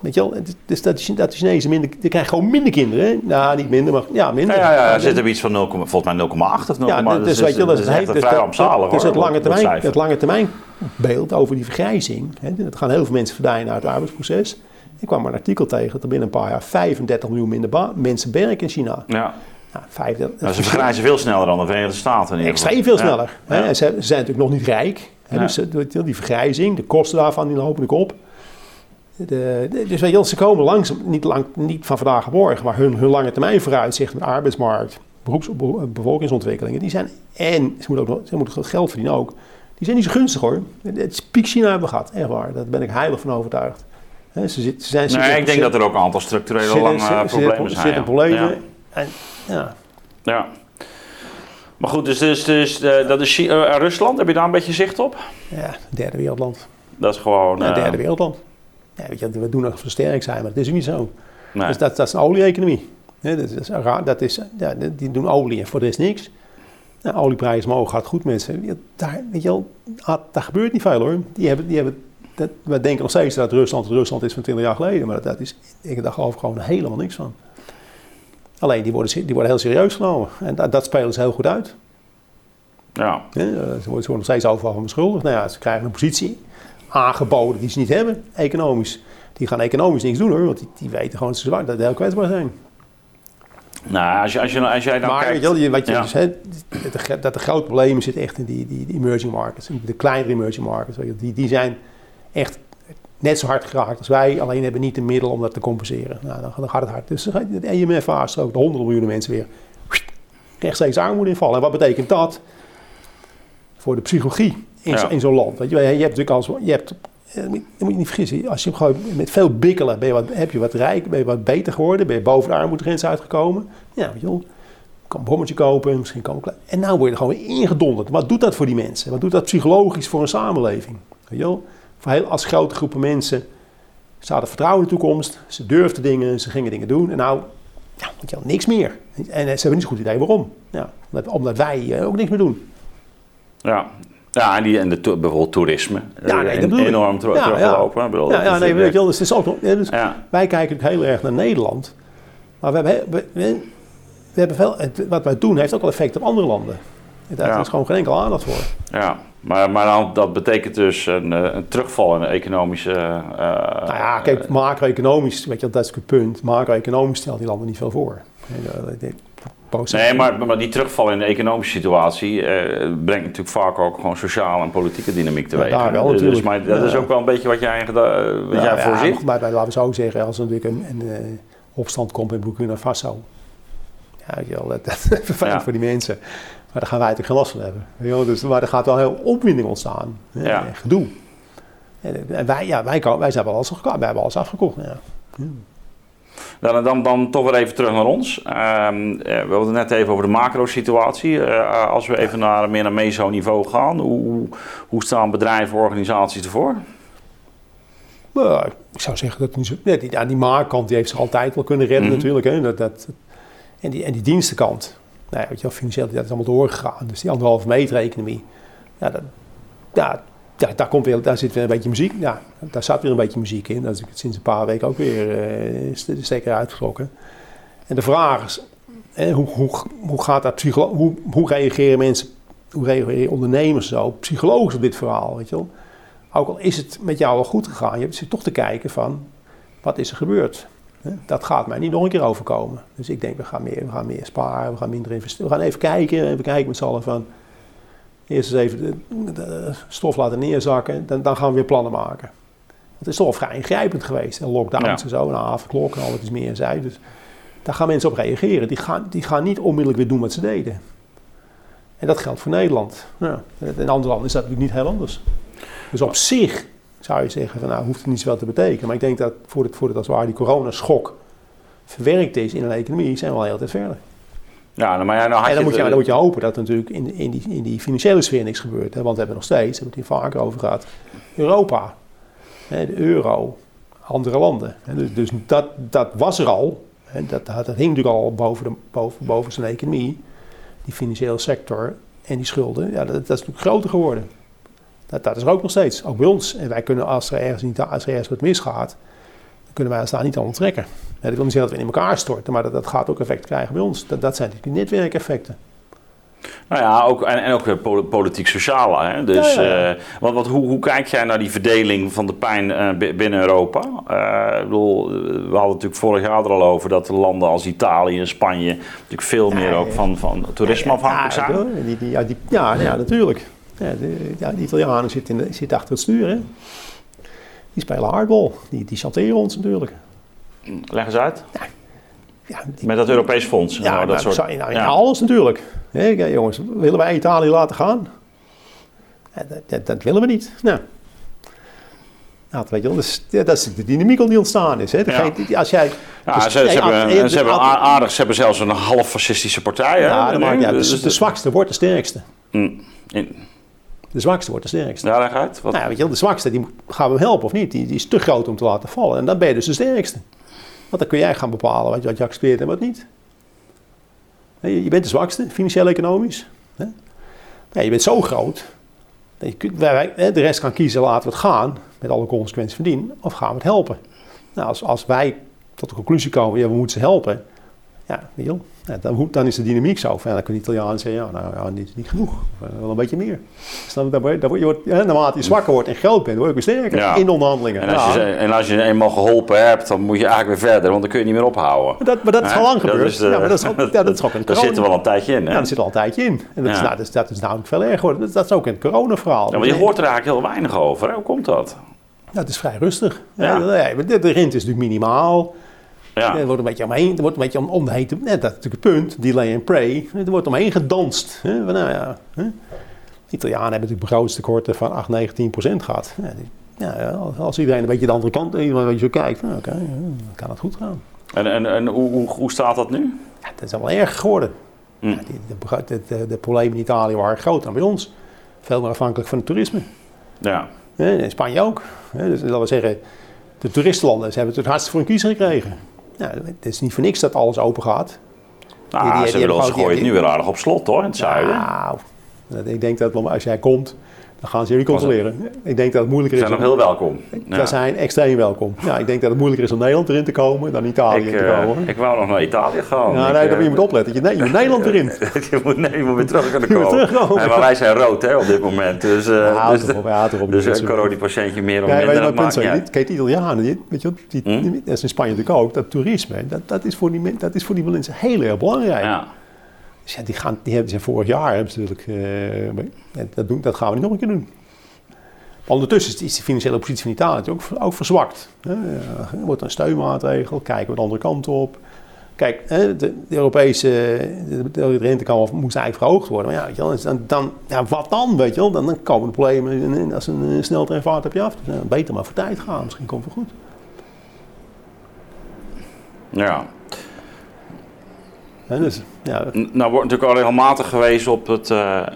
Weet je wel, is- dus dat de, dat de Chinezen minder, die krijgen gewoon minder kinderen. hè? Nou, niet minder, maar ja, minder. Ja, ja, ja, zit er iets van 0, volgens mij 0,8 of 0,8. ja, dus, weet je, dat is, echt het- een dus vrij dat- rampzalig Dus het lange, dat- dat termijn, het lange termijn beeld over die vergrijzing. Hè, dat gaan heel veel mensen verdwijnen uit het arbeidsproces. Ik kwam maar een artikel tegen dat er binnen een paar jaar 35 miljoen minder mensen werken in China. Ja, Nou, 35, nou, ze vergrijzen veel sneller dan de Verenigde Staten. in extreem veel Ja. sneller. Hè? En ze, ze zijn natuurlijk nog niet rijk. Hè? Dus eh, die vergrijzing, de kosten daarvan, die lopen natuurlijk op. De, de- dus weet je, ze komen langzaam, niet, lang, niet van vandaag op morgen, maar hun, hun lange termijn vooruitzicht met de arbeidsmarkt, beroeps, be- bevolkingsontwikkelingen, die zijn, en ze moeten ook nog, ze moeten geld verdienen ook, die zijn niet zo gunstig hoor. Het is piek China hebben we gehad, echt waar. Daar ben ik heilig van overtuigd. Hè, ze, zit, ze zijn, ze Nee, zitten- ik denk ze- dat er ook een aantal structurele zitten- lange zitten- problemen zitten- zijn. zitten ja. problemen. Ja. En, ja. Ja. Maar goed, dus, dus, dus eh, dat is eh, Rusland, heb je daar een beetje zicht op? ja, derde wereldland. Dat is gewoon. Ja, eh, derde wereldland. Ja, weet je, we doen nog sterk zijn, maar dat is niet zo. nee. Dus dat, dat is een olie-economie. Dat is, dat is, ja, die doen olie en voor de rest niks. Nou, olieprijs omhoog gaat goed, mensen. Ja, Daar, weet je wel, ah, daar gebeurt niet veel hoor. Die hebben, die hebben, dat, we denken nog steeds dat Rusland Rusland is van 20 jaar geleden. Maar dat, dat is, ik geloof ik gewoon helemaal niks van. Alleen die worden, die worden heel serieus genomen. En dat, dat spelen ze heel goed uit. Ja. Ja, ze worden nog steeds overal van beschuldigd. Nou ja, ze krijgen een positie aangeboden die ze niet hebben, economisch. Die gaan economisch niks doen hoor, want die, die weten gewoon dat ze zwaar, dat heel kwetsbaar zijn. Nou, als, je, als, je, als jij dan maar kijkt... weet je, wat je Ja. dus, hè, dat, de, dat de grote problemen zitten echt in die, die, die emerging markets. De kleinere emerging markets. Weet je, die, die zijn echt net zo hard geraakt als wij, alleen hebben niet de middelen om dat te compenseren. Nou, dan, dan gaat het hard. Dus het EMF ook de honderden miljoenen mensen weer rechtstreeks armoede invallen. En wat betekent dat voor de psychologie in, Ja. zo- in zo'n land? Weet je, je hebt natuurlijk als je hebt, eh, moet je niet vergissen, als je gewoon met veel bikkelen ben je wat, heb je wat rijk, ben je wat beter geworden, ben je boven de armoedegrens uitgekomen. Ja, wel, kan een bommetje kopen, misschien kan En nou word je er gewoon weer ingedonderd. Wat doet dat voor die mensen? Wat doet dat psychologisch voor een samenleving? Weet je wel? Voor heel, als grote groepen mensen ze hadden vertrouwen in de toekomst, ze durfden dingen, ze gingen dingen doen. En nou, ja, weet je wel, niks meer. En ze hebben niet zo'n goed idee waarom. Ja, omdat, omdat wij eh, ook niks meer doen. Ja. Ja, en, die, en de, bijvoorbeeld toerisme. Ja, Eh, nee, dat en- bedoel ik. enorm Ja, teruggelopen. Bedoel, Ja, dat nee, weet je wel, dus het is ook nog, dus Wij kijken natuurlijk heel erg naar Nederland. Maar we hebben, we, we, we hebben veel, het- wat wij doen heeft ook wel effect op andere landen. Daar is gewoon geen enkel aandacht voor. ja. Maar, maar dan, dat betekent dus een, eh, een terugval in de economische... eh, Nou ja, kijk, macro-economisch, weet je, dat is het punt. Macro-economisch stelt die landen niet veel voor. Ja, Nee, maar, maar die terugval in de economische situatie eh, brengt natuurlijk vaak ook gewoon sociale en politieke dynamiek teweeg. daar wel Dus- natuurlijk. maar dat Ja. is ook wel een beetje wat jij, wat Ja, jij ja, voorziet. Maar, maar laten we zo zeggen, als er natuurlijk een, een eh, opstand komt in Burkina Faso. Ja, wel, dat, dat is vervelend Ja. voor die mensen. Maar daar gaan wij natuurlijk geen last van hebben. Dus, maar er gaat wel heel opwinding ontstaan. Ja. Gedoe. En, wij, ja, wij, kan- wij zijn wel alles gekocht. Wij hebben alles afgekocht. Ja. Dan, dan, dan toch weer even terug naar ons. Ehm, eh, we hadden het net even over de macro-situatie. Eh, als we even naar, meer naar meso-niveau gaan, hoe, hoe staan bedrijven, organisaties ervoor? Maar ik zou zeggen dat niet zo. Nee, die, ja, die maakkant die heeft zich altijd wel kunnen redden, Mhm. natuurlijk. Hè, dat, dat, en, die, en die dienstenkant. Nou weet je wel, financieel dat is allemaal doorgegaan. Dus die anderhalve meter economie. Ja, dat, ja, daar, komt weer, daar zit weer een beetje muziek. Ja, daar zat weer een beetje muziek in. Dat is sinds een paar weken ook weer eh, de stekker uitgetrokken. En de vraag is, hè, hoe, hoe, hoe gaat dat psycholo- hoe, hoe reageren mensen, hoe reageren ondernemers zo psychologisch op dit verhaal, weet je wel? Ook al is het met jou wel goed gegaan, je zit toch te kijken van, wat is er gebeurd? Dat gaat mij niet nog een keer overkomen. Dus ik denk, we gaan meer, we gaan meer sparen, we gaan minder investeren. We gaan even kijken, even kijken met z'n allen van, eerst eens even de, de stof laten neerzakken, dan, dan gaan we weer plannen maken. Het is toch wel vrij ingrijpend geweest, en lockdowns Ja. en zo, en avondklok en al wat is meer en zij. Dus daar gaan mensen op reageren. Die gaan, die gaan niet onmiddellijk weer doen wat ze deden. En dat geldt voor Nederland. Ja. In andere landen is dat natuurlijk niet heel anders. Dus op zich zou je zeggen, van, nou hoeft het niet zoveel te betekenen. Maar ik denk dat voordat, voordat als het ware die coronaschok verwerkt is in een economie, zijn we al heel tijd verder. Ja, nou, maar ja, nou had En dan je moet, je, dan moet je hopen dat er natuurlijk in, in, die, in die financiële sfeer niks gebeurt. Hè? Want we hebben nog steeds, daar hebben we het hier vaker over gehad, Europa, hè, de euro, andere landen. Hè? Dus, dus dat, dat was er al. Hè? Dat, dat, dat hing natuurlijk al boven, de, boven, boven zijn economie, die financiële sector en die schulden. Ja, dat, dat is natuurlijk groter geworden. Dat, dat is er ook nog steeds, ook bij ons. En wij kunnen, als er ergens, niet, als er ergens wat misgaat, dan kunnen wij ons daar niet aan onttrekken. Dat wil niet zeggen dat we in elkaar storten, maar dat, dat gaat ook effect krijgen bij ons. Dat, dat zijn natuurlijk die netwerkeffecten. Nou ja, ook, en, en ook eh, pol- politiek-sociale. Dus, Ja, ja, ja. eh, wat, wat, hoe, hoe kijk jij naar die verdeling van de pijn eh, bi- binnen Europa? Ik bedoel, we hadden het natuurlijk vorig jaar er al over dat landen als Italië en Spanje natuurlijk veel meer ook van, van toerisme afhankelijk zijn. Ja, die, die, ja, die, ja, ja, natuurlijk. Ja, de, Italianen zitten, achter het stuur. Hè. Die spelen hardball. Die, die chanteren ons natuurlijk. Leg eens uit. Ja, die, Met dat Europees fonds. ja, nou, dat nou, soort, nou, ja. ja, alles natuurlijk. Ja, jongens, willen wij Italië laten gaan? Ja, dat, dat, dat willen we niet. Nou, nou, weet je wel, dus, ja, dat is de dynamiek al die ontstaan is. Hè. Als jij, Ja, dus- ze, hebben, en ze hebben aardig, ze hebben zelfs een half fascistische partij. Hè? Ja, dat uit. Dus- de zwakste wordt de sterkste. Mm, in- De zwakste wordt de sterkste. Ja, leg uit. Wat, Nou ja, weet je wel, de zwakste, die gaan we hem helpen of niet? Die, die is te groot om te laten vallen. En dan ben je dus de sterkste. Want dan kun jij gaan bepalen wat je, wat je accepteert en wat niet. Je, bent de zwakste, financieel economisch. Hè? Nee, je bent zo groot. Dat je kunt, de rest kan kiezen, laten we het gaan. Met alle consequenties van dien. Of gaan we het helpen? Nou, als, als wij tot de conclusie komen, ja, we moeten ze helpen. Ja, wil. Ja, dan, dan, is de dynamiek zo. Van, ja, dan kunnen de Italianen zeggen, ja, nou ja, niet, niet genoeg. Wel een beetje meer. Dus dan, dan, dan, je wordt, ja, naarmate je zwakker wordt en groot bent, word je weer sterker in de onderhandelingen. En als, je, en als je eenmaal geholpen hebt, dan moet je eigenlijk weer verder, want dan kun je niet meer ophouden. Maar dat, maar dat is al lang gebeurd. ja, maar dat is ook, ja, dat is ook een Daar zitten we al een tijdje in. Hè? Ja, daar zit al een tijdje in. En dat, is, nou, dat, is, dat is namelijk veel erger geworden. Dat, dat is ook in het corona-verhaal. Ja, maar je hoort er eigenlijk heel weinig over. Hoe komt dat? Ja, het is vrij rustig. Ja. de, de rente is natuurlijk minimaal. Ja. Er wordt een beetje omheen, er wordt een beetje om, om heen, net dat is natuurlijk het punt, delay and pray. Er wordt omheen gedanst. Hè? Nou ja, hè? De Italianen hebben natuurlijk begrotingstekorten van 8, 19 procent gehad. Ja, die, ja, als iedereen een beetje de andere kant, een beetje zo kijkt, nou, oké, okay, dan kan het goed gaan. En, en, en hoe, hoe, hoe staat dat nu? Ja, het is wel erg geworden. Hm. Ja, de, de, de, de, problemen in Italië waren groter dan bij ons. Veel meer afhankelijk van het toerisme. Ja. in Spanje ook. Dus laten we zeggen, de toeristenlanden ze hebben het hartstikke voor een kiezer gekregen. Ja, het is niet voor niks dat alles open gaat. Nou, die, die, ze, ze gooien het nu weer aardig op slot hoor, in het zuiden. Nou, ik denk dat als jij komt, dan gaan ze jullie controleren. Ik denk dat het moeilijker is. Ze zijn nog heel welkom. Ja. zijn extreem welkom. Ja, ik denk dat het moeilijker is om Nederland erin te komen dan Italië ik, te komen. Uh, ik wou nog naar Italië gaan. Ja, nee, dan moet je moet opletten. Je, nee, je moet Nederland erin. je, moet, nee, je moet weer terug kunnen komen. terugkomen. Nee, maar wij zijn rood hè, op dit moment. Dus, uh, ja, dus, erop, ja, erop, dus een coronapatiëntje meer of ja, minder. Weet je, punt zo, kijk, die Italianen, weet je, die, hm? dat is in Spanje natuurlijk ook, dat toerisme, dat, dat, is, voor die, dat is voor die mensen heel erg belangrijk. Ja. Dus ja, die, gaan, die hebben ze vorig jaar hebben natuurlijk, uh, dat, doen, dat gaan we niet nog een keer doen. Ondertussen is de financiële positie van Italië ook, ook verzwakt. Er wordt een steunmaatregel, kijken we de andere kant op. Kijk, de, de Europese de, de rentekamp moest eigenlijk verhoogd worden. Maar ja, weet je dan, dan, ja, wat dan, weet je wel? Dan, komen de problemen als een sneltreinvaart heb je af. Dus, beter maar voor tijd gaan, misschien komt het goed. Ja. Dus, ja. Nou wordt natuurlijk al regelmatig gewezen op het uh,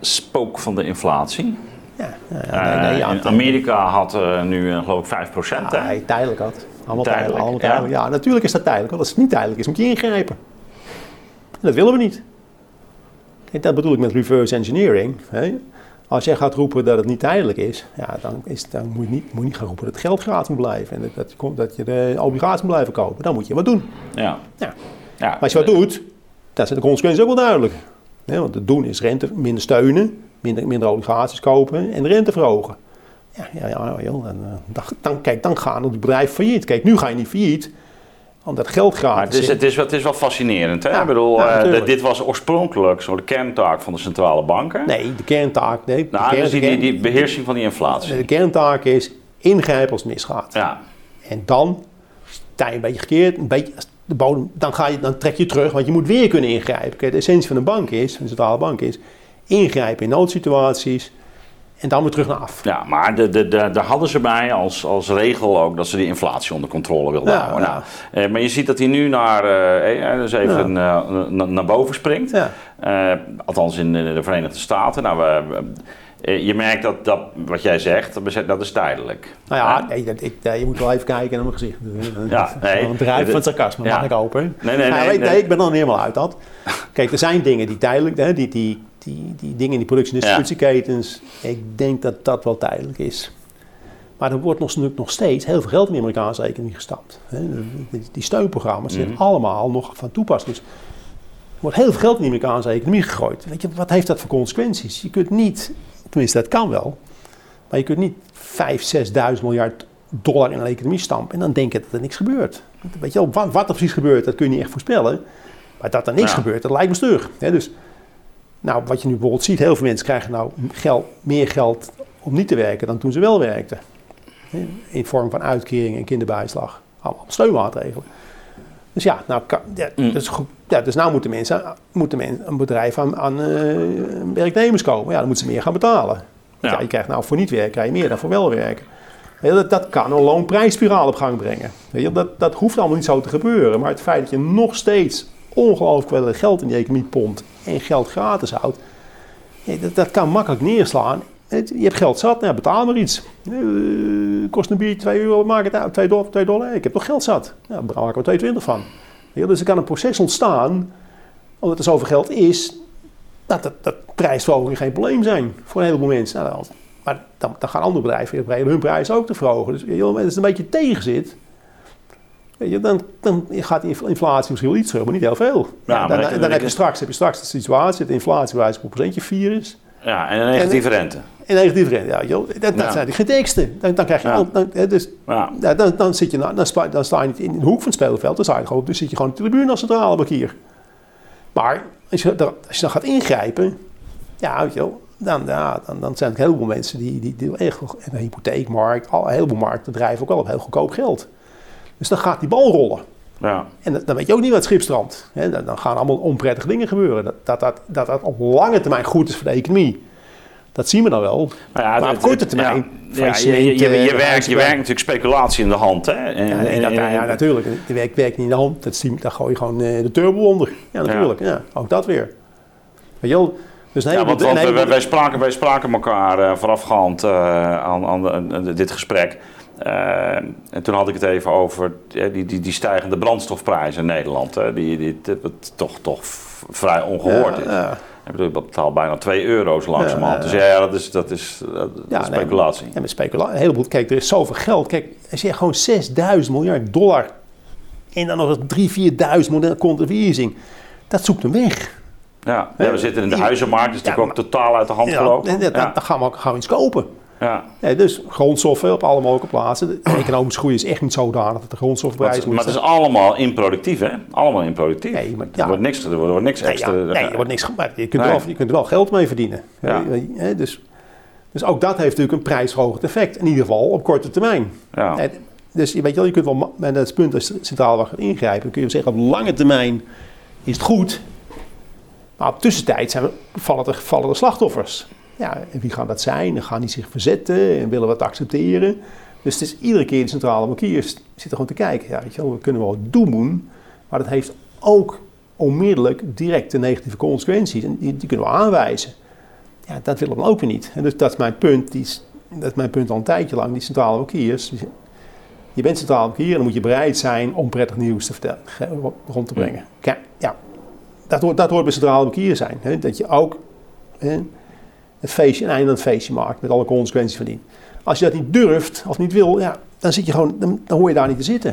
spook van de inflatie. Ja, nee, nee, in Amerika had uh, nu uh, geloof ik 5% ja, tijdelijk had. Allemaal tijdelijk. Allemaal tijdelijk. Ja. natuurlijk is dat tijdelijk. Want als het niet tijdelijk is, moet je ingrijpen. En dat willen we niet. Dat bedoel ik met reverse engineering. Hè? Als jij gaat roepen dat het niet tijdelijk is, ja, dan, is, dan moet, je niet, moet je niet gaan roepen dat het geld gratis moet blijven. En dat, dat, dat je de obligatie moet blijven kopen. Dan moet je wat doen. Ja. ja. Ja. Maar als je wat doet, dan zijn de consequenties ook wel duidelijk. want het doen is rente minder steunen, minder, minder obligaties kopen en de rente verhogen. Ja, ja, ja dan, eh, dan, dan, kijk, dan gaan het bedrijf failliet. Kijk, nu ga je niet failliet, omdat geld gratis het is. Het is, het is wel fascinerend. Hè? Ja, ik bedoel, uh, dit was oorspronkelijk zo de kerntaak van de centrale banken. Nee, de kerntaak. Nee, nou, de kern, dus die, die, beheersing van die inflatie. De kerntaak is ingrijpen als het misgaat. Ja. En dan sta je een beetje gekeerd, een beetje, de bodem, dan, ga je, dan trek je terug, want je moet weer kunnen ingrijpen. Kijk, de essentie van een bank is, de centrale bank is, ingrijpen in noodsituaties en dan weer terug naar af. Ja, maar de, de, de, daar hadden ze bij als, als regel ook dat ze die inflatie onder controle wilden houden. Nou, eh, maar je ziet dat hij nu naar, eh, eh dus even ja. uh, naar boven springt. Ja. Uh, althans in de Verenigde Staten. Nou, we, je merkt dat, dat wat jij zegt, dat is tijdelijk. Nou ja, nee, ik, je moet wel even kijken naar mijn gezicht. Ja, nee, een bedrijf van sarcasme, ja. mag ik open. Nee, nee, nee, nee, ik ben dan helemaal uit dat. Kijk, er zijn dingen die tijdelijk, hè, die, die, die, die dingen in die productie- en distributieketens, ik denk dat dat wel tijdelijk is. Maar er wordt nog, nog steeds heel veel geld in de Amerikaanse economie gestapt. Die steunprogramma's zijn mhm. allemaal nog van toepassing. Dus er wordt heel veel geld in de Amerikaanse economie gegooid. Weet je, wat heeft dat voor consequenties? Je kunt niet, tenminste dat kan wel, maar je kunt niet 5, 6.000 miljard dollar in een economie stampen en dan denken dat er niks gebeurt. Weet je wel, wat, wat er precies gebeurt, dat kun je niet echt voorspellen. Maar dat er niks gebeurt, dat lijkt me stug. Dus nou, wat je nu bijvoorbeeld ziet, heel veel mensen krijgen nou geld, meer geld om niet te werken dan toen ze wel werkten. In vorm van uitkering en kinderbijslag. Allemaal steunmaatregelen. Dus ja, nou, ja, mm. dus, ja, dus nou moeten mensen, moeten mensen een bedrijf aan, aan uh, werknemers komen. Ja, dan moeten ze meer gaan betalen. Ja. je krijgt nou voor niet werken, krijg je meer dan voor wel werken. Dat, dat kan een loonprijsspiraal op gang brengen. Dat, dat hoeft allemaal niet zo te gebeuren. Maar het feit dat je nog steeds ongelooflijk veel geld in die economie pompt en geld gratis houdt, dat, dat kan makkelijk neerslaan. Je hebt geld zat, nou, betaal maar iets. Uh, kost een biertje 2 euro, maak het uit, 2 dollar, 2 dollar. Ik heb toch geld zat. Ja, daar maken we 2,20 van. dus er kan een proces ontstaan, omdat er zoveel geld is, dat, dat, dat prijsverhoging geen probleem zijn voor een heleboel mensen. Nou, maar dan, dan, gaan andere bedrijven hun prijs ook te verhogen. Dus als het een beetje tegen zit, dan dan gaat die inflatie misschien wel iets terug, maar niet heel veel. Ja, Ja, dan, dan, heb, je straks, heb je straks de situatie dat de inflatie wijze een procentje 4 is. Ja, en een negatieve rente. En negatief rente, ja, joh, dat, dat Ja. zijn de teksten. Dan, dan krijg je Ja. al- dan, dus, Ja. ja, dan, dan, zit je, dan, sta, dan sta je niet in de hoek van het speelveld, dan, sta je gewoon, dan zit je gewoon op de tribune als centrale bankier. Maar als je, dan- als je dan gaat ingrijpen, ja, weet je wel, dan, ja, dan, dan zijn er heel veel mensen die, die, die echt, en de hypotheekmarkt, al, heel veel markten drijven ook wel op heel goedkoop geld. Dus dan gaat die bal rollen. Ja. En dan- weet je ook niet wat schipstrand. Hè, dan, gaan allemaal onprettige dingen gebeuren. Dat dat, dat, dat dat op lange termijn goed is voor de economie. Dat zien we dan wel. Maar, ja, Maar het- op korte termijn, Ja, ja, je, je, je, je eh, werkt, je werkt natuurlijk speculatie in de hand. Hè? En, Ja, nee, en- dat, ja, natuurlijk. De werk werkt niet in de hand. Dat, zie- daar gooi je gewoon eh, de turbo onder. Ja, natuurlijk. Ja. ook dat weer. Weet je wel? Dus een Ja, want, want een wij, spraken, wij spraken elkaar eh, voorafgaand aan, aan, de- aan dit gesprek. Eh, en toen had ik het even over eh, die, die, die stijgende brandstofprijzen in Nederland. Hè, die, die, wat toch, toch vrij ongehoord is. Ja, Ik bedoel, je betaalt bijna 2 euro's langzamerhand. Ja, Dus ja, dat is, dat is, dat is Ja, nee, speculatie. Ja, met speculatie. Een heleboel. Kijk, er is zoveel geld. Kijk, als je gewoon 6000 miljard dollar en dan nog eens 3.000, 4.000 miljard controversing. Dat zoekt hem weg. Ja, we zitten in de huizenmarkt, dat is natuurlijk ook totaal uit de hand gelopen. en dat, Ja, Dan gaan we ook gaan we iets kopen. Ja. Ja, dus grondstoffen op alle mogelijke plaatsen. De economische groei is echt niet zodanig dat de Maar, grondstofprijs het, maar het is allemaal improductief, hè? Allemaal improductief. Nee, maar- er, ja. wordt niks, er wordt niks Nee, extra. ja, nee, er wordt niks gemaakt. Je kunt, er Nee. wel, je kunt er wel geld mee verdienen. Ja. Dus, dus ook dat heeft natuurlijk een prijsverhogend effect. In ieder geval op korte termijn. Ja. Dus je weet wel, je kunt wel, met het punt als de bank gaat ingrijpen, dan kun je zeggen op lange termijn is het goed. Maar op tussentijd zijn we, vallen, er, vallen er slachtoffers. Ja, en wie gaan dat zijn? Dan gaan die zich verzetten en willen wat accepteren. Dus het is iedere keer de centrale bankiers zitten gewoon te kijken. Ja, weet je wel, we kunnen wel doen, maar dat heeft ook onmiddellijk directe negatieve consequenties. En die, die kunnen we aanwijzen. Ja, dat willen we ook weer niet. En dus dat is mijn punt. Die is, dat is mijn punt al een tijdje lang. Die centrale bankiers. Je bent centrale bankier en dan moet je bereid zijn om prettig nieuws te vertellen, rond te brengen. Kijk, ja, dat hoort, dat hoort bij centrale bankier zijn. Hè? Dat je ook hè, het feestje, een einde aan het feestje maakt met alle consequenties van dien. Als je dat niet durft of niet wil, ja, dan, zit je gewoon, dan, dan hoor je daar niet te zitten.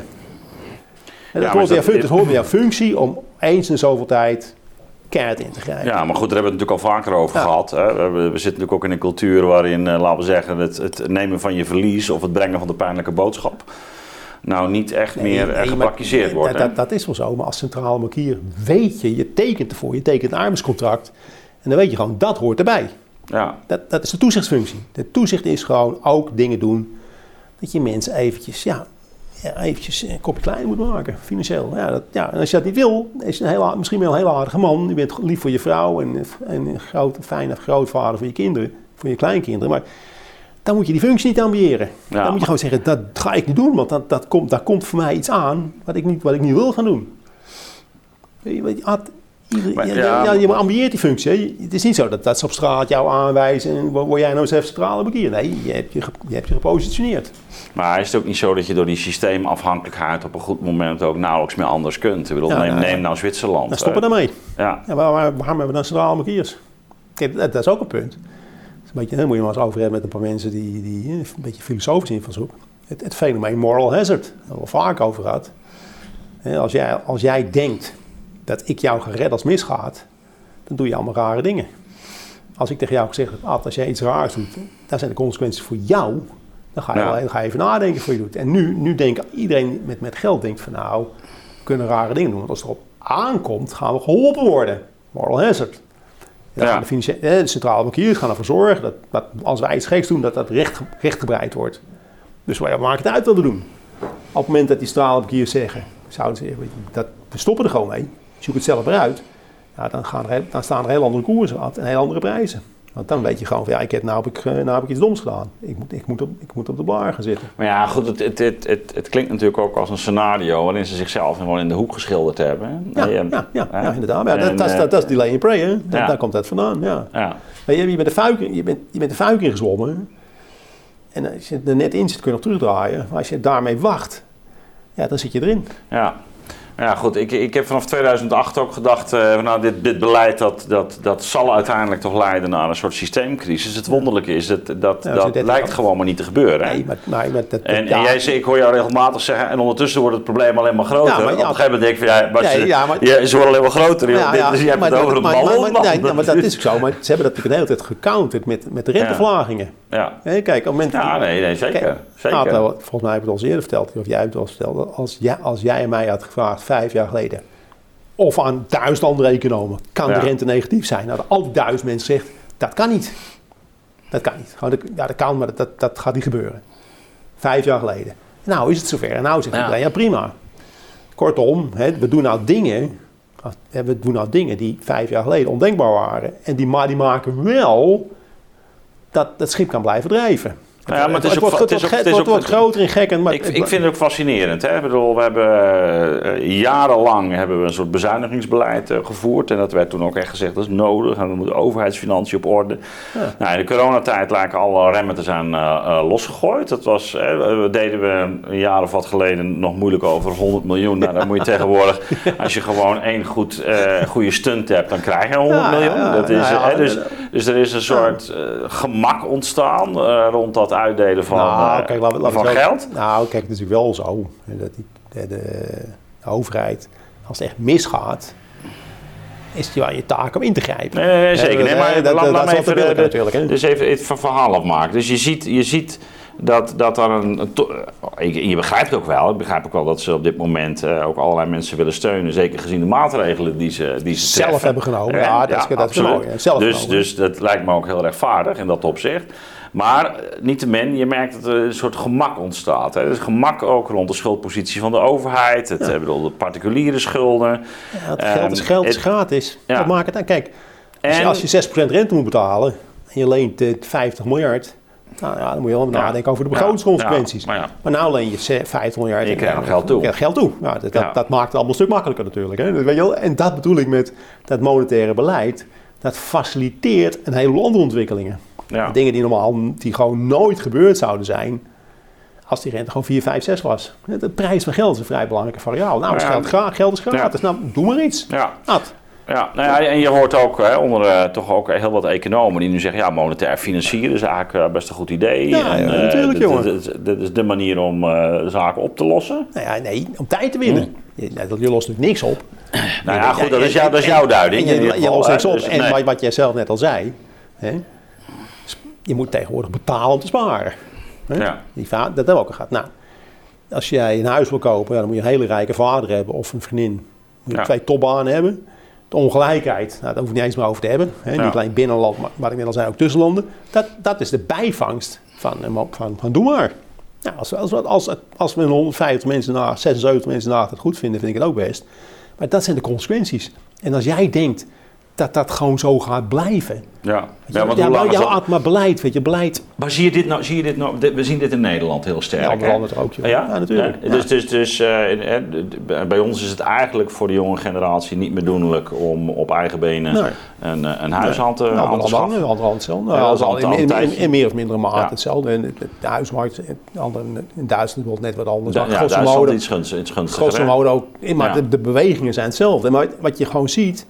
En dat, is hoort bij dat- jouw, fun- dat hoort bij jouw functie om eens in zoveel tijd keihard in te grijpen. Ja, maar goed, daar hebben we het natuurlijk al vaker over Ja. gehad. Hè. We, we zitten natuurlijk ook in een cultuur waarin, eh, laten we zeggen, het, het nemen van je verlies of het brengen van de pijnlijke boodschap. Nou, niet echt Nee, meer nee, eh, gepraktiseerd wordt. Dat, dat, is wel zo, maar als centrale bankier weet je, je tekent ervoor, je tekent een arbeidscontract. En dan weet je gewoon, dat hoort erbij. Ja, Dat, dat is de toezichtsfunctie. De toezicht is gewoon ook dingen doen dat je mensen eventjes, ja, ja, eventjes een kopje kleiner moet maken, financieel. Ja, dat, ja, en als je dat niet wil, is je een heel, misschien wel een heel aardige man. Je bent lief voor je vrouw en, en een groot, fijne grootvader voor je kinderen, voor je kleinkinderen. Maar dan moet je die functie niet ambiëren. Ja. Dan moet je gewoon zeggen, dat ga ik niet doen, want dat, dat komt, daar komt voor mij iets aan wat ik niet, wat ik niet wil gaan doen. Je, weet, je, Maar ja, ja. je ambieert die functie. hè. Het is niet zo dat, dat ze op straat jou aanwijzen en word jij nou eens even centrale bankier. Nee, je hebt je, hebt je gepositioneerd. maar is het ook niet zo dat je door die systeemafhankelijkheid op een goed moment ook nauwelijks meer anders kunt? Ik bedoel, Ja, neem, ja. neem nou Zwitserland. Dan stoppen hè. daarmee. Ja, Ja, waar, waar, waarom hebben we dan centrale bankiers? Kijk, dat, dat is ook een punt. Dat een beetje, daar moet je maar eens over hebben met een paar mensen die, die eh, een beetje filosofisch invalshoek. Het, het fenomeen moral hazard, daar hebben we het vaak over gehad. Als jij, als jij denkt dat ik jou ga redden als misgaat, dan doe je allemaal rare dingen. Als ik tegen jou zeg, Ad, als jij iets raars doet, dan zijn de consequenties voor jou. Dan ga je, Ja. wel, dan ga je even nadenken voor je doet. En nu, nu denkt iedereen met, met geld denkt van nou, we kunnen rare dingen doen. Want als het erop aankomt, gaan we geholpen worden. Moral hazard. Ja. de, financiële, de centrale bankiers gaan ervoor zorgen dat, dat als wij iets geks doen, dat dat recht, rechtgebreid wordt. Dus wij maken het uit wat we doen. Op het moment dat die centrale bankiers zeggen, zouden ze dat, we stoppen er gewoon mee, zoek het zelf eruit. Ja, dan, gaan er, dan staan er heel andere koersen en heel andere prijzen. Want dan weet je gewoon van, ja, ik heb, nou, heb ik, eh, nou heb ik iets doms gedaan. Ik moet, ik moet, op, ik moet op de blaar gaan zitten. maar ja, goed, het, het, het, het, het klinkt natuurlijk ook als een scenario waarin ze zichzelf gewoon in de hoek geschilderd hebben. Ja, ja, ja, inderdaad. Maar ja, dat, dat, is- dat, dat is delay in pray, hè? Daar- komt dat vandaan, ja. Ja, Maar je, je bent de fuik, je bent, je bent de fuik ingezwommen. En als je er net in zit, kun je nog terugdraaien. Maar als je daarmee wacht, ja, dan zit je erin. ja. Ja, goed. Ik, ik heb vanaf 2008 ook gedacht, uh, nou, dit, dit beleid dat, dat, dat zal uiteindelijk toch leiden naar een soort systeemcrisis. Het wonderlijke is dat dat, dat lijkt gewoon maar niet te gebeuren. Nee, maar, maar, dat, dat, en, en, jij, ik hoor jou regelmatig zeggen, en ondertussen wordt het probleem alleen maar groter. Ja, maar, Op een gegeven moment denk ik van, ja, maar ze, ja, maar, ze worden alleen maar groter. Ja, ja, dus je hebt het over een ballon. Maar, maar, dat is ook zo. Maar ze hebben dat de hele tijd gecounterd met, met renteverlagingen. Ja. Hey, kijk, op het moment... Ja, nee, nee zeker. Kijk, zeker. Nou, volgens mij heb ik het al eerder verteld, of jij hebt het al verteld. Als, ja, als jij mij had gevraagd vijf jaar geleden of aan duizend andere economen. Kan de rente negatief zijn? Nou, al die duizend mensen zegt, dat kan niet. Dat kan niet. Ja, dat kan, maar dat, dat gaat niet gebeuren. Vijf jaar geleden. Nou is het zover. En nou zegt iedereen, ja. ja prima. Kortom, hè, we doen nou dingen... We doen nou dingen die vijf jaar geleden ondenkbaar waren. En die, maar die maken wel dat het schip kan blijven drijven. Ja, maar het, is ook, het, wordt, wordt, groter en. Maar ik, ik vind het ook fascinerend. Hè? Ik bedoel, we hebben uh, jarenlang hebben we een soort bezuinigingsbeleid uh, gevoerd. En dat werd toen ook echt gezegd, dat is nodig. En we moeten overheidsfinanciën op orde. Ja. Nou, in de coronatijd lijken alle remmen te zijn uh, losgegooid. Dat was, deden we een jaar of wat geleden nog moeilijk over 100 miljoen. Nou, dan moet je tegenwoordig, als je gewoon één goed, goede stunt hebt, dan krijg je 100 miljoen. Dat is, dus, dus er is een soort gemak ontstaan rond dat uitdelen van, nou, kijk, laat, laat van geld? Nou, kijk, het is natuurlijk wel zo dat die, de, de, overheid, als het echt misgaat, is het wel je taak om in te grijpen. Nee, zeker. Nee, maar dat, laat, laat even, de, natuurlijk, dus even het verhaal afmaken. Dus je ziet, je ziet dat, dat er een. een je begrijpt ook wel. Ik begrijp ook wel dat ze op dit moment uh, ook allerlei mensen willen steunen. Zeker gezien de maatregelen die ze, die ze zelf hebben genomen. Ja, dat, ja, dat is absoluut. Zelf dus, genomen. dus dat lijkt me ook heel rechtvaardig in dat opzicht. Maar eh, niettemin, je merkt dat er een soort gemak ontstaat. Hè. Er is gemak ook rond de schuldpositie van de overheid, het, ja. bedoel, de particuliere schulden. Ja, het geld is, geld is gratis. Ja. Dat maakt het aan. Kijk, en, als je 6% rente moet betalen en je leent 50 miljard, nou ja, dan moet je wel nadenken over de begrotingsconsequenties. Ja, maar, maar nou leen je 50 miljard. Je krijgt geld toe. Je geld toe. Nou, dat, dat, dat, maakt het allemaal een stuk makkelijker natuurlijk. Hè. Weet je wel? En dat bedoel ik met dat monetaire beleid. Dat faciliteert een hele andere ontwikkelingen. Ja. Dingen die normaal die gewoon nooit gebeurd zouden zijn. Als die rente gewoon 4, 5, 6 was. De prijs van geld is een vrij belangrijke variabele. Nou, is geld, graag, geld is gratis. Nou, doe maar iets. Ja. Ja, nou ja, en je hoort ook hè, onder uh, toch ook heel wat economen die nu zeggen: ja, monetair financieren is eigenlijk uh, best een goed idee. Ja, en, uh, natuurlijk, jongen. Dat is de manier om zaken op te lossen. Nou ja, nee, om tijd te winnen. Mm. Je, je, lost natuurlijk niks op. Nou ja, goed, dat is, jou, dat is jouw duiding. Je, je, lost niks op. Dus, en nee. wat jij zelf net al zei, hè, je moet tegenwoordig betalen om te sparen. Ja. Die dat hebben we ook al gehad. Nou, als jij een huis wil kopen, dan moet je een hele rijke vader hebben of een vriendin. Moet je twee topbanen hebben. De ongelijkheid, nou, daar hoef je niet eens meer over te hebben. Hè? Niet alleen binnenland, maar wat ik net al zei, ook tussenlanden. Dat, dat is de bijvangst van, van, van doe maar. Nou, als, als, als, als we 150 mensen na, 76 mensen na het goed vinden, vind ik het ook best. Maar dat zijn de consequenties. En als jij denkt, dat dat gewoon zo gaat blijven. Ja, ja, want ja, maar, ja maar beleid, weet je, beleid. Maar zie je dit nou, zie je dit nou, we zien dit in Nederland heel sterk. Ja, andere landen ook. Ja, ja? natuurlijk. Ja, dus dus, dus uh, bij ons is het eigenlijk voor de jonge generatie niet meer doenlijk om op eigen benen nee. een, eh, een huis aan te, nou, aan te schaffen. Andere hetzelfde. Ja, al, in, in, in, in, meer of mindere mate hetzelfde. En de huismarkt in Duitsland wordt net wat anders. Ja, ja Duitsland iets gunstiger. Grosso modo ook, maar de, de bewegingen zijn hetzelfde. Maar wat je gewoon ziet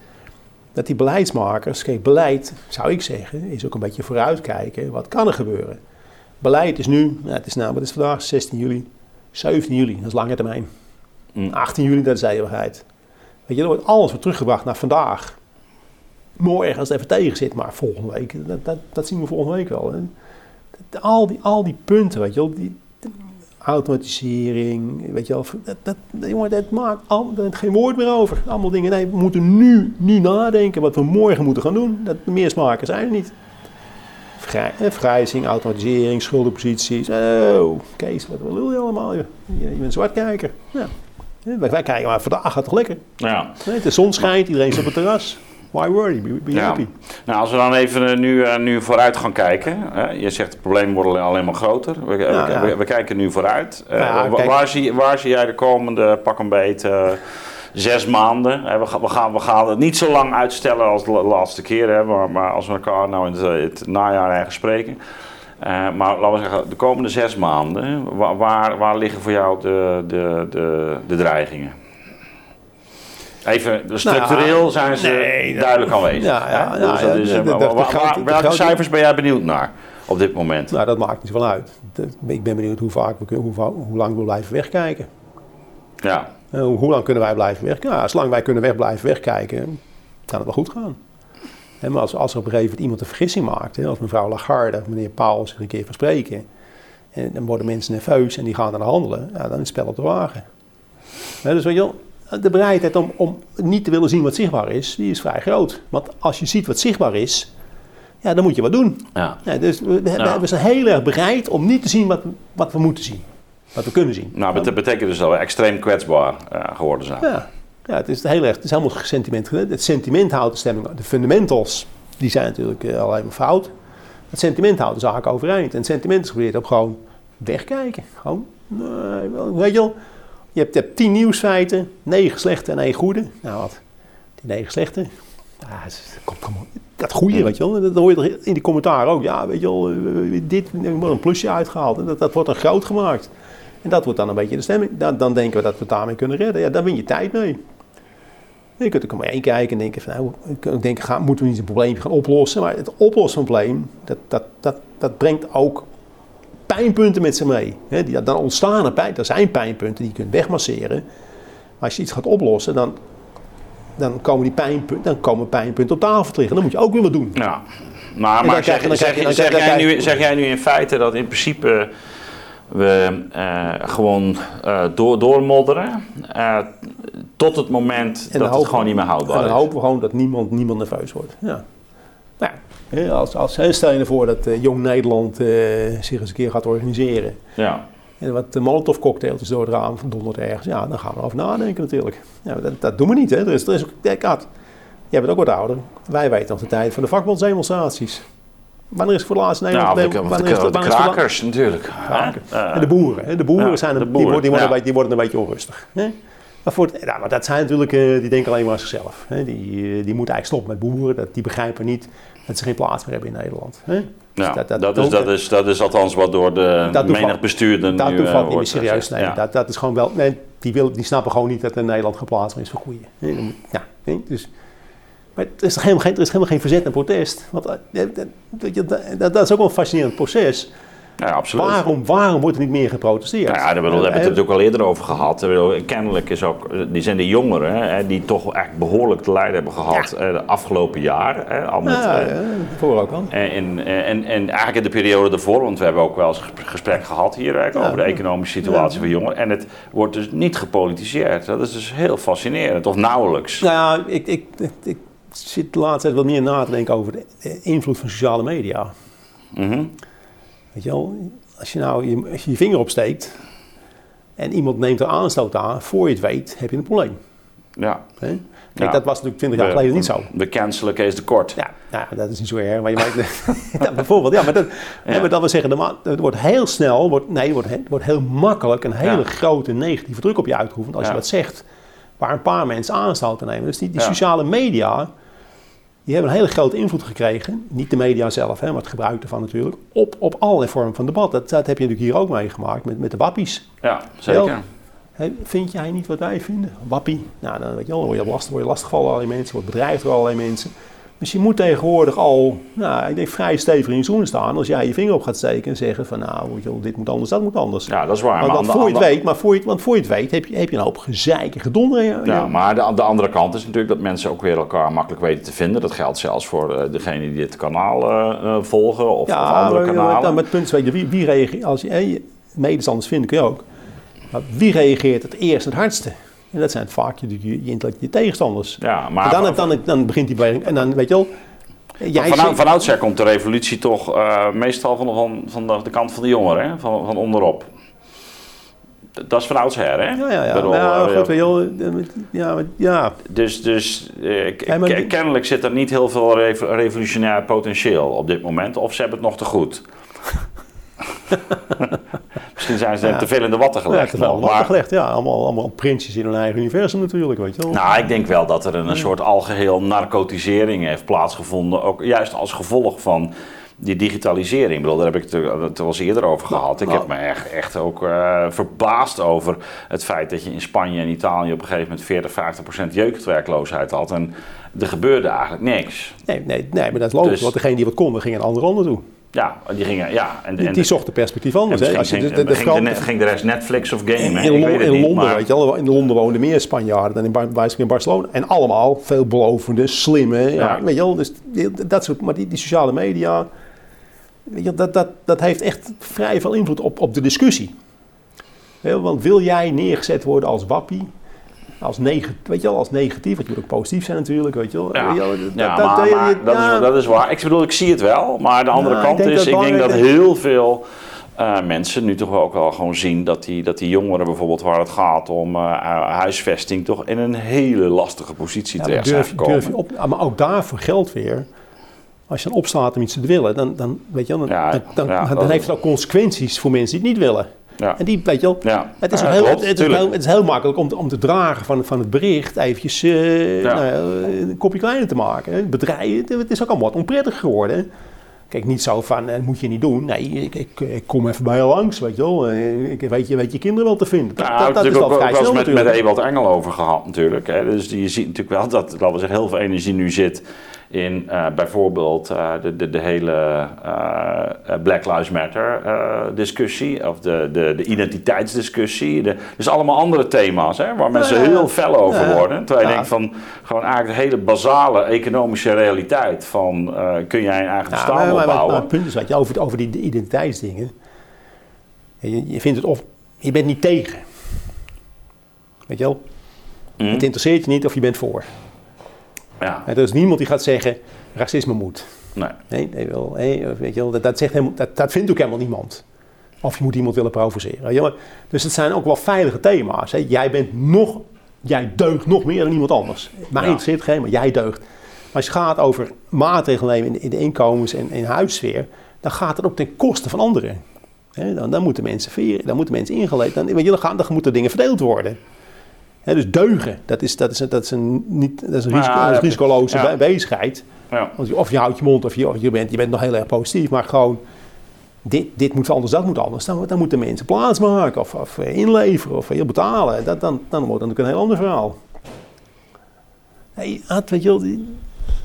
dat die beleidsmakers, kijk, beleid zou ik zeggen, is ook een beetje vooruitkijken. Wat kan er gebeuren? Beleid is nu, nou, het is nou, wat is vandaag? 16 juli, 17 juli, dat is lange termijn. 18 mm. juli, dat is eeuwigheid. Weet je, er wordt alles weer teruggebracht naar vandaag. Mooi als het even tegen zit, maar volgende week, dat, dat, dat zien we volgende week wel. Hè. Al, die, al die punten, weet je wel, die, automatisering, weet je wel, dat, dat, jongen, dat maakt al, dat geen woord meer over. Allemaal dingen, nee, we moeten nu, nu nadenken wat we morgen moeten gaan doen. Dat, meer smaken zijn er niet. Vrij, eh, vrijzing, automatisering, schuldenposities. Oh, Kees, wat wil je allemaal? Je, je, bent een zwartkijker. Ja. Wij, wij kijken maar vandaag gaat het toch lekker. Ja. De zon schijnt, iedereen is op het terras. Why worry? Be, ja. happy. Nou, als we dan even eh, nu, uh, nu vooruit gaan kijken. Hè? Je zegt de problemen worden alleen maar groter. We, we, we, kijken nu vooruit. Uh, waar, zie, waar zie jij de komende pak een beet zes maanden? we, gaan, we, gaan, we gaan het niet zo lang uitstellen als de laatste keer. Hè? Maar, maar als we elkaar nou in het, het najaar ergens spreken. maar laten we zeggen, de komende zes maanden, waar, waar, waar liggen voor jou de, de, de, de dreigingen? Even, dus structureel Nou, zijn ze nee, duidelijk aanwezig. Ja, ja, nou Dus dat ja, is, de- eh, de- de- grote- welke cijfers ben jij benieuwd naar op dit moment? Nou, dat maakt niet van uit. Ik ben benieuwd hoe, vaak we, kunnen- hoe, lang we blijven wegkijken. Ja, Eh, Hoe, lang kunnen wij blijven wegkijken? Ja, zolang wij kunnen weg blijven wegkijken, kan het wel goed gaan. Hè, maar als, als er op een gegeven moment iemand een vergissing maakt, hè, als mevrouw Lagarde of meneer Paul zich een keer verspreken, en dan worden mensen nerveus en die gaan dan handelen, ja, dan is het spel op de wagen. Dus weet je wel, de bereidheid om, om niet te willen zien wat zichtbaar is, die is vrij groot. Want als je ziet wat zichtbaar is, ja, dan moet je wat doen. ja. Ja, dus we, we, Ja. we zijn heel erg bereid om niet te zien wat, wat we moeten zien. Wat we kunnen zien. Nou, dat betekent dus dat we extreem kwetsbaar eh, geworden zijn. Ja, ja het, is heel erg, het is helemaal sentiment. Het sentiment houdt de stemming. De fundamentals, die zijn natuurlijk eh, alleen maar fout. Het sentiment houdt de zaak overeind. En het sentiment is gebaseerd op gewoon wegkijken. Gewoon, wel, weet je wel. Je hebt, je hebt tien nieuwsfeiten, negen slechte en één goede. Nou wat, die negen slechte, komt allemaal... Dat goede, weet je wel, dat hoor je toch in die commentaar ook. Ja, weet je wel, eh, dit er wordt een plusje uitgehaald. En dat, dat wordt dan groot gemaakt. En dat wordt dan een beetje de stemming. Dan, dan denken we dat we het daarmee kunnen redden. Ja, daar win je tijd mee. Je kunt er maar één kijken en denken van, nou, ik gaan, moeten we niet een probleempje gaan oplossen? Maar het oplossen van een probleem, dat, dat, dat, dat brengt ook pijnpunten met zich mee. Die, dan ontstaan er pijn, er zijn pijnpunten die je kunt wegmasseren. Maar als je iets gaat oplossen, dan, dan, komen, die pijnpunten, dan komen pijnpunten op tafel te liggen. Dan moet je ook weer wat doen. Ja. Maar, dan maar zeg, dan zeg, krijg dan jij dan nu, krijg je- zeg jij nu in feite dat in principe we eh, gewoon eh, door, doormodderen eh, tot het moment En dat dan het gewoon niet meer En houdbaar dan is? hopen we gewoon dat niemand, niemand nerveus wordt. Ja. Nou, als, als, stel je ervoor dat eh, Jong Nederland eh, zich eens een keer gaat organiseren. Ja. En wat de Molotov cocktailtjes door het raam donderd ergens. Ja, dan gaan we erover nadenken natuurlijk. Ja, dat, dat doen we niet. Hè. Er is, er is ook, Ad, jij bent ook wat ouder. Wij weten nog de tijd van de vakbondsdemonstraties. Wanneer is het voor de laatste Nederland? of de, wanneer is de de- krakers natuurlijk. Eh, En de boeren. Hè? De boeren, ja, zijn de die, boeren, worden, die, worden ja. een beetje, die worden een beetje onrustig. Hè? Maar, voor het- ja, maar dat zijn natuurlijk, eh, die denken alleen maar aan zichzelf. Hè? Die, eh, die moeten eigenlijk stoppen met boeren. Dat, die begrijpen niet dat ze geen plaats meer hebben in Nederland. Hè? Dus ja, dat, is, dat, is, dat is althans wat door de Dat menig bestuurder Dat nu doet eh, niet meer serieus nemen. Ja. Dat, dat is gewoon wel, nee, die, wil, die snappen gewoon niet dat er in Nederland geen plaats meer is voor koeien. Hè? Ja, hè? dus, maar er is, helemaal geen, er is helemaal geen verzet en protest. Want eh, dat, dat, dat, dat- dat is ook wel een fascinerend proces. Ja, absoluut. Waarom, waarom wordt er niet meer geprotesteerd? Nou ja, daar hebben we Eh, het natuurlijk al eerder over gehad. Kennelijk is ook, die zijn de jongeren hè, die toch echt behoorlijk te lijden hebben gehad eh, de afgelopen jaar. Hè, al met, Ja, eh, ja, voor ook al. en, en, en, en eigenlijk in de periode ervoor, want we hebben ook wel eens een gesprek gehad hier over de economische situatie van jongeren. En het wordt dus niet gepolitiseerd. Dat is dus heel fascinerend, of nauwelijks. Nou ja, ik, ik, ik, ik zit de laatste tijd wat meer na te denken over de eh, invloed van sociale media. Mhm. Weet je wel, als je nou je, als je, je vinger opsteekt en iemand neemt er aanstoot aan, voor je het weet, heb je een probleem. Ja. Kijk, Ja. dat was natuurlijk 20 jaar geleden niet zo. De cancelen Kees de Kort. Ja, nou, dat is niet zo erg. Maar je maakt, ja, bijvoorbeeld, ja, maar dat, dat wil zeggen, het wordt heel snel, wordt, nee, het wordt, het wordt heel makkelijk een hele Ja. grote negatieve druk op je uitgeoefend als Ja. je wat zegt. Waar een paar mensen aanstoot te nemen. Dus die, die Ja. sociale media, die hebben een hele grote invloed gekregen. Niet de media zelf, hè, maar het gebruik ervan natuurlijk. Op, op allerlei vormen van debat. Dat, dat heb je natuurlijk hier ook meegemaakt met, met de wappies. Ja, zeker. Vind jij niet wat wij vinden? Wappie. Nou, dan weet je wel, dan word je lastig, word je lastiggevallen door allerlei mensen, wordt bedreigd door allerlei mensen. Dus je moet tegenwoordig al, nou, ik denk vrij stevig in je schoenen staan als jij je vinger op gaat steken en zeggen van nou, dit moet anders, dat moet anders. Ja, dat is waar. want, maar want voor je het weet, maar voor je, want voor je het weet heb je, heb je een hoop gezeik en gedonder. Ja, Ja, maar de, de andere kant is natuurlijk dat mensen ook weer elkaar makkelijk weten te vinden. Dat geldt zelfs voor eh, degene die dit kanaal eh, eh, volgen of, of andere maar, kanalen. Dan met het punt is, weet je, wie, wie reageert, als je, medestanders kun je ook, maar wie reageert het eerst het hardste? En dat zijn vaak je, je, tegenstanders. ja, maar dan, dan, dan begint die beweging. En dan weet je wel. Jij van, oudsher komt de revolutie toch eh, meestal van, de- van, van de, de kant van de jongeren, hè? Van, van onderop. Dat is van oudsher, hè? Ja, ja, ja. Bedoel, ja, eh, goed, wel, eh, Ja, ja. Dus, dus Ja, maar kennelijk zit er niet heel veel revo- revolutionair potentieel op dit moment. Of ze hebben het nog te goed. Misschien zijn ze Ja. te veel in de watten Ja, gelegd. te veel nog, water maar- gelegd. Ja, allemaal, allemaal prinsjes in hun eigen universum natuurlijk, weet je wel. Nou, ik denk wel dat er een, een soort algeheel narcotisering heeft plaatsgevonden. Ook juist als gevolg van die digitalisering. Ik bedoel, daar heb ik het wel eens eerder over gehad. Ik Nou, heb me echt, echt ook eh, verbaasd over het feit dat je in Spanje en Italië op een gegeven moment 40, 50 procent jeugdwerkloosheid had. En er gebeurde eigenlijk niks. Nee, nee, nee, maar dat is logisch. Dus- want degene die wat konden, gingen naar andere landen toe. Ja, die gingen, ja. En, Die, en die zochten perspectief anders. hè. Als je ging, de, ging, de, ging de rest Netflix of gamen. in, in, weet Lon- het in niet, Londen, maar- weet je wel, in Londen woonden meer Spanjaarden dan in, Bar- bij- in Barcelona. En allemaal veelbelovende, slimme, ja. Ja. weet je wel. Dus dat soort, maar die, die sociale media, weet je, dat, dat, dat heeft echt vrij veel invloed op, op de discussie. Wel, want wil jij neergezet worden als wappie? Als, neg weet je wel, als negatief, want je moet ook positief zijn natuurlijk, weet je wel. Ja, dat- maar, dat- maar dat, ja. is, dat is waar. Ik bedoel, ik zie het wel. Maar de andere ik kant is, ik denk dat heel veel eh, mensen nu toch ook wel gewoon zien dat die, dat die jongeren bijvoorbeeld waar het gaat om eh, huisvesting toch in een hele lastige positie Ja, terecht zijn durf, je- durf je gekomen. op, maar ook daarvoor geldt weer. Als je dan opstaat om iets te willen, dan, dan, weet je dan, Ja, dan, dan, ja, dan dat- heeft het ook consequenties voor mensen die het niet willen. Ja. En die, weet je wel, Ja. het is, Ja, heel, klopt, het, is heel, het is heel makkelijk om, te- om te dragen van, van het bericht eventjes eh, nou een kopje kleiner te maken. hè. Bedrijven, het, het is ook allemaal wat onprettig geworden. Kijk, niet zo van, eh, moet je niet doen. Nee, ik, ik, ik kom even bij je langs, weet je wel. Eh, Ik weet je, weet je kinderen wel te vinden. Dat, Nou, dat, dat is wel vrij snel met, met natuurlijk. Ewald Engel over gehad natuurlijk. Hè. Dus je ziet natuurlijk wel dat laten we zeggen, heel veel energie nu zit in eh, bijvoorbeeld eh, de, de, de hele eh, Black Lives Matter discussie of de, de, de identiteitsdiscussie. De, dus allemaal andere thema's hè, waar mensen Ja, ja. heel fel over Ja. worden. Terwijl je Ja. denkt van gewoon eigenlijk de hele basale economische realiteit van kun jij een eigen Ja, bestaan maar, maar- maar- opbouwen. maar het punt is, weet je, over, over die identiteitsdingen. Je, je vindt het of, je bent niet tegen. Weet je wel? Hm? Het interesseert je niet of je bent voor. Ja, er is niemand die gaat zeggen, racisme moet. nee. Nee, nee wel, nee, weet je wel, dat, dat, zegt helemaal, dat, dat vindt ook helemaal niemand. Of je moet iemand willen provoceren. je. Dus het zijn ook wel veilige thema's. Hè. Jij bent nog, jij deugt nog meer dan iemand anders. Mij Ja. interesseert geen, maar jij deugt. Maar als het gaat over maatregelen nemen in de, in de inkomens- en, en huissfeer, dan gaat het ook ten koste van anderen. Dan, dan moeten mensen veren, dan moeten mensen ingeleid, dan, weet je, dan, gaan, dan moeten dingen verdeeld worden. Dus deugen, dat is, dat is, dat is een, niet, dat is een, risico, ja, risicoloze ja. be- bezigheid. Of je houdt je mond of je, of je, bent, je bent nog heel erg positief, maar gewoon dit, dit moet anders, dat moet anders. Dan, dan moeten mensen plaatsmaken of, of eh, inleveren of heel betalen. Dat, dan, dan wordt het natuurlijk een heel ander verhaal. Hey, Ad, weet je wel, die-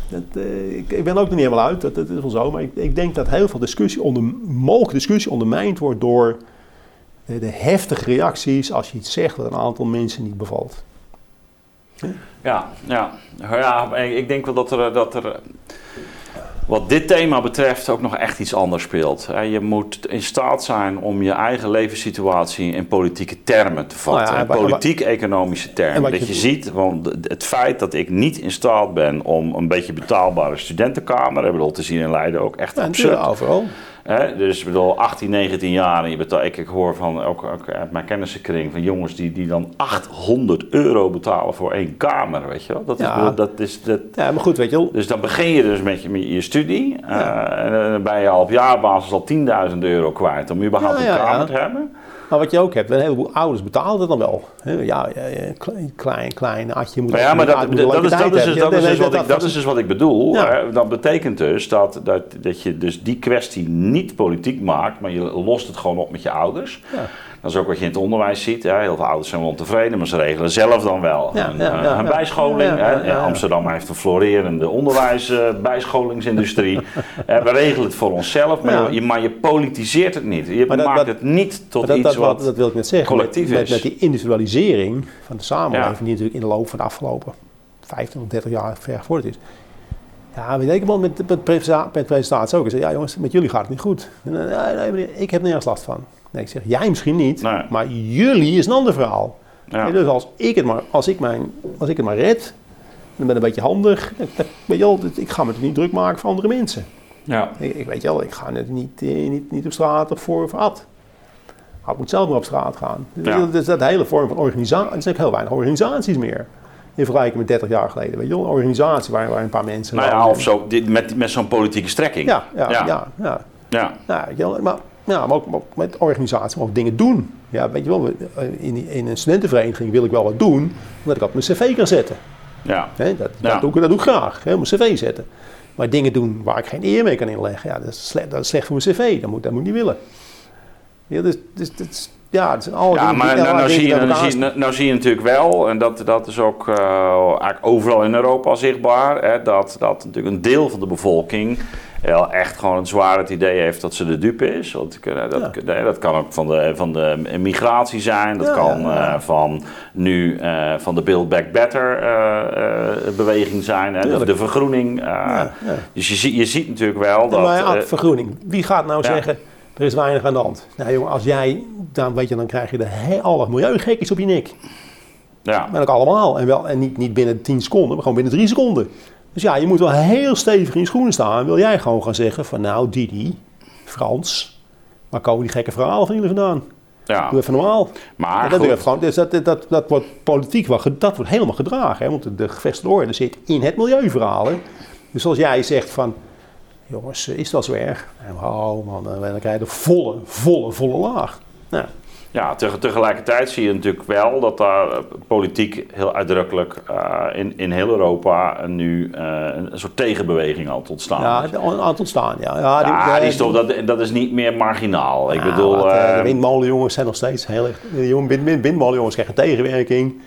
dat, eh, ik, ik ben ook nog niet helemaal uit, dat, dat is wel zo. Maar ik, ik denk dat heel veel discussie, onder, mogelijke discussie ondermijnd wordt door de, de heftige reacties als je iets zegt wat een aantal mensen niet bevalt. Ja, ja. ja ik denk wel dat er, dat er, wat dit thema betreft, ook nog echt iets anders speelt. Je moet in staat zijn om je eigen levenssituatie in politieke termen te vatten. Nou ja, maar- maar- politiek-economische En termen. Dat je- je ziet, want het feit dat ik niet in staat ben om een beetje betaalbare studentenkamer, ik bedoel, te zien in Leiden ook echt Ja, absurd. overal. Hè, dus ik bedoel, 18, 19 jaar en je betaalt, ik, ik hoor van ook, ook uit mijn kennissenkring van jongens die, die dan 800 euro betalen voor één kamer, weet je wel. Dat is, Ja. dat is, dat, Ja, maar goed, weet je wel. dus dan begin je dus met je, met je studie eh, en dan ben je al op jaarbasis al 10.000 euro kwijt om überhaupt Ja, een kamer te hebben. Maar wat je ook hebt, een heleboel ouders betalen het dan wel. Ja, klein, klein, klein atje moet Maar ja, maar dat, dat, is, dat, is, dus, dat, is, wat ik, dat dat is dus wat ik bedoel. Hè. Dat betekent dus dat, dat, dat je dus die kwestie niet politiek maakt, maar je lost het gewoon op met je ouders. Ja. Dat is ook wat je in het onderwijs ziet. Hè. Heel veel ouders zijn wel ontevreden, maar ze regelen zelf dan wel Ja, een, ja, ja, een ja. bijscholing. Ja, ja, hè. ja, ja. Amsterdam heeft een florerende onderwijs-bijscholingsindustrie. Eh, we regelen het voor onszelf, maar, Ja. je, maar je politiseert het niet. Je dat- maakt dat- het niet tot dat, iets wat... dat wil ik net zeggen. collectief met, is. Met, met die individualisering van de samenleving, Ja. die natuurlijk in de loop van de afgelopen 15 of 30 jaar ver gevorderd is. Ja, weet ik wel, met, met, met presentatie ook. Ik zeg, ja jongens, met jullie gaat het niet goed. Nee, nee, nee, ik heb nergens last van. Nee, ik zeg, jij misschien niet, Nee. maar jullie is een ander verhaal. ja. Dus als ik het maar, als ik mijn, als ik het maar red, dan ben ik een beetje handig. dan- dan- Weet je wel, dus ik ga me natuurlijk niet druk maken voor andere mensen. Ja. Ik, ik weet je wel, ik ga net niet, eh, niet, niet op straat of voor, voor Ad. Ad moet zelf maar op straat gaan. Dus Ja. dat, is dat hele vorm van organisatie. Er zijn heel weinig organisaties meer. In vergelijking met 30 jaar geleden. Weet je wel, een organisatie waar, waar een paar mensen. Nou ja, of zo, dit- met, met zo'n politieke strekking. Ja, ja, ja. Ja. ja, Ja. ja. weet je wel, maar, ja, maar ook, maar ook met organisaties, maar ook dingen doen. Ja, weet je wel, in, in een studentenvereniging wil ik wel wat doen, omdat ik op mijn cv kan zetten. ja. Dat, Ja. dat, doe ik, dat doe ik graag, hè, op mijn cv zetten. Maar dingen doen waar ik geen eer mee kan inleggen, ja, dat, is slecht, dat is slecht voor mijn cv. Dat moet, dat moet ik niet willen. Ja, dus, dus, dus, ja, het zijn alle Ja, dingen maar die- nou, nou, zie je, nou, zie, nou zie je natuurlijk wel, en dat, dat is ook eh, eigenlijk overal in Europa zichtbaar, hè, dat, dat natuurlijk een deel van de bevolking wel echt gewoon zwaar het idee heeft dat ze de dupe is. Want eh, dat, nee, dat kan ook van de, van de migratie zijn, dat Ja, kan ja, ja. eh, van nu eh, van de Build Back Better beweging zijn, hè, de, vergroening. Ja, ja. Dus je, je ziet natuurlijk wel dat... maar ja, vergroening. Wie gaat nou ja. zeggen, er is weinig aan de hand? Nou jongen, als jij, dan weet je, dan krijg je de he- alle milieugekkies op je nek. ja. Maar ook allemaal. En, wel, en niet, niet binnen 10 seconden, maar gewoon binnen 3 seconden. Dus ja, je moet wel heel stevig in je schoenen staan. Wil jij gewoon gaan zeggen van nou Didi, Frans, waar komen die gekke verhalen van jullie vandaan? ja. Doe even normaal. Maar dat, gewoon, dus dat, dat, dat, dat wordt politiek wel, dat wordt helemaal gedragen. Hè? Want de, de gevestigde orde zit in het milieuverhaal. Hè? Dus als jij zegt van, jongens, is dat zo erg? Oh man, dan dan krijg je de volle, volle, volle laag. Nou, Ja, teg- tegelijkertijd zie je natuurlijk wel dat daar eh, politiek heel uitdrukkelijk eh, in, in heel Europa nu eh, een, soort tegenbeweging aan het ontstaan ja, is. aan het ontstaan, ja. Ja, Ja, die- is toch, dat, dat is niet meer marginaal. Ik bedoel, wat, eh, eh, de windmolenjongens zijn nog steeds heel erg... De jongen- wind- wind- windmolenjongens krijgen tegenwerking.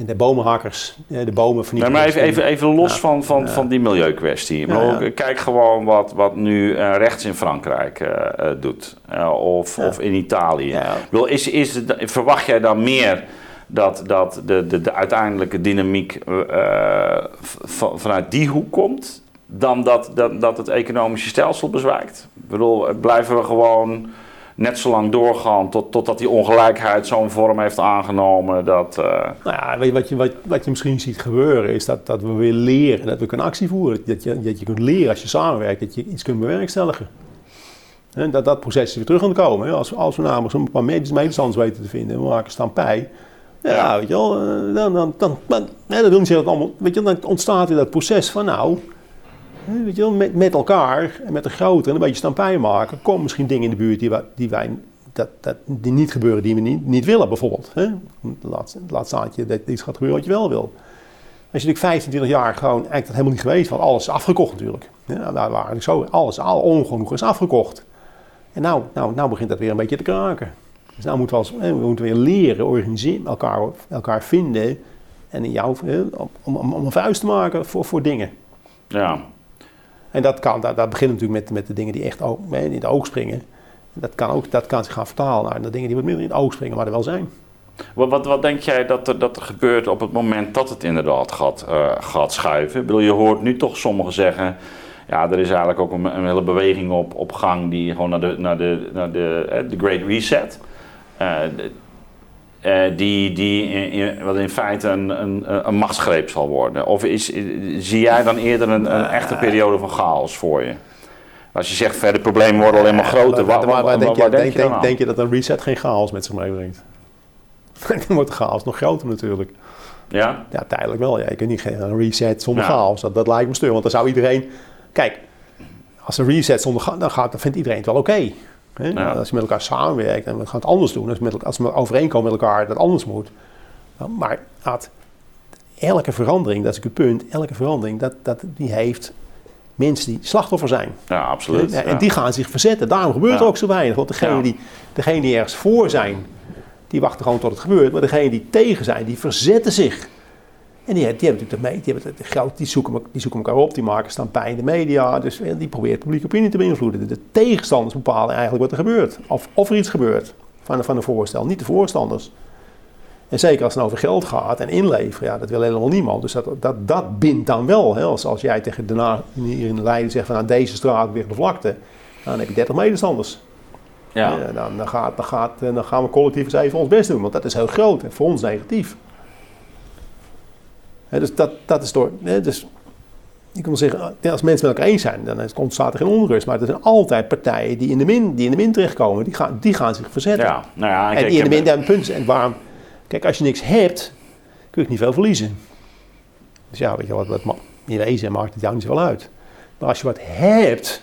En de bomenhakkers, eh, de bomen nee, vernietigen. maar even, even, even los Ja. van, van, van die milieukwestie. Ja, ja. Kijk gewoon wat, wat nu eh, rechts in Frankrijk eh, doet. Of, of in Italië. Bedoel, is, is het, verwacht jij dan meer dat, dat de, de, de uiteindelijke dynamiek van- vanuit die hoek komt, dan dat, dat, dat het economische stelsel bezwijkt? Ik bedoel, blijven we gewoon net zo lang doorgaan tot, totdat die ongelijkheid zo'n vorm heeft aangenomen dat... eh, Nou ja, weet je, wat, je, wat, wat je misschien ziet gebeuren is dat, dat we weer leren, dat we kunnen actie voeren. Dat je, dat je kunt leren als je samenwerkt, dat je iets kunt bewerkstelligen. En dat dat proces is weer terug aan het komen. hè. Als, we- als we namelijk zo'n paar medestanders weten te vinden en we maken stampij. Ja, Ja. weet je wel, eh, dan, dan, dan, dan, weet je, wel, dan ontstaat weer dat proces van nou, weet je met, met elkaar en met de grote en een beetje stampij maken, komen misschien dingen in de buurt die die wij dat, dat, die niet gebeuren die we niet, niet willen, bijvoorbeeld. Hè? Laat, laat staan dat iets gaat gebeuren wat je wel wil. Als je natuurlijk 25 jaar gewoon eigenlijk dat helemaal niet geweest, want alles is afgekocht natuurlijk. Ja, daar waren eigenlijk zo, alles, al ongenoeg is afgekocht. En nou, nou, nou begint dat weer een beetje te kraken. Dus nou moeten we, als, we moeten weer leren, organiseren, elkaar, elkaar vinden en in jou, om, om, om een vuist te maken voor, voor dingen. ja, En dat, kan, dat, begint natuurlijk met, met de dingen die echt ook, in het oog springen. Dat kan, ook, dat kan zich gaan vertalen naar de dingen die wat minder in het oog springen, maar er wel zijn. Wat, wat, wat denk jij dat er, dat er gebeurt op het moment dat het inderdaad gaat, eh, gaat schuiven? Ik bedoel, je hoort nu toch sommigen zeggen... Ja, er is eigenlijk ook een, hele beweging op, op gang die gewoon naar de, naar de, naar de, de Great Reset... eh, eh, die, die in, in- wat in feite een, een, een machtsgreep zal worden. Of is, zie jij dan eerder een, een echte periode van chaos voor je? Als je zegt, verder problemen worden alleen maar groter. Maar wat, denk, je, waar denk denk, je dan denk, aan? denk je dat een reset geen chaos met zich meebrengt? Dan wordt de chaos nog groter natuurlijk. Ja? Ja, tijdelijk wel. Ja. Je kunt niet geen- een reset zonder Ja. chaos. Dat, dat lijkt me steur. Want dan zou iedereen... Kijk, als een reset zonder chaos... Dan, gaat, dan vindt iedereen het wel oké. Hè? Ja. Als je met elkaar samenwerkt en we gaan het anders doen. Als we, met, als we overeenkomen met elkaar dat het anders moet. Nou, maar elke verandering, dat is het punt. Elke verandering, dat, dat, die heeft mensen die slachtoffer zijn. Ja, absoluut. En ja. die gaan zich verzetten. Daarom gebeurt er ook zo weinig. Want degene, die, degene die ergens voor zijn, die wachten gewoon tot het gebeurt. Maar degene die tegen zijn, die verzetten zich. En die, die hebben natuurlijk de mee, die, hebben het, groot, die, zoeken, die zoeken elkaar op, die maken stampij in de media. Dus eh, die proberen publieke opinie te beïnvloeden. De tegenstanders bepalen eigenlijk wat er gebeurt. Of, of er iets gebeurt van van de voorstel, niet de voorstanders. En zeker als het over geld gaat en inleveren, ja, dat wil helemaal niemand. Dus dat, dat, dat bindt dan wel. Hè. Als, als jij tegen de na, hier in Leiden zegt van nou, deze straat ligt de vlakte, dan heb je 30 medestanders. ja. Eh, dan, dan, gaat, dan, gaat, eh, dan gaan we collectief eens even ons best doen, want dat is heel groot en voor ons negatief. Dus dat, dat is door. hè, dus je kan wel zeggen, ja, als mensen met elkaar eens zijn, dan ontstaat er geen onrust. Maar er zijn altijd partijen die in de min, die in de min terechtkomen, die gaan, die gaan zich verzetten. Ja, nou ja, En kijk, die in de ik min, daar punt. En waarom? Kijk, als je niks hebt, kun je niet veel verliezen. Dus ja, weet je wat, wat in wezen maakt het jou niet zoveel uit. Maar als je wat hebt,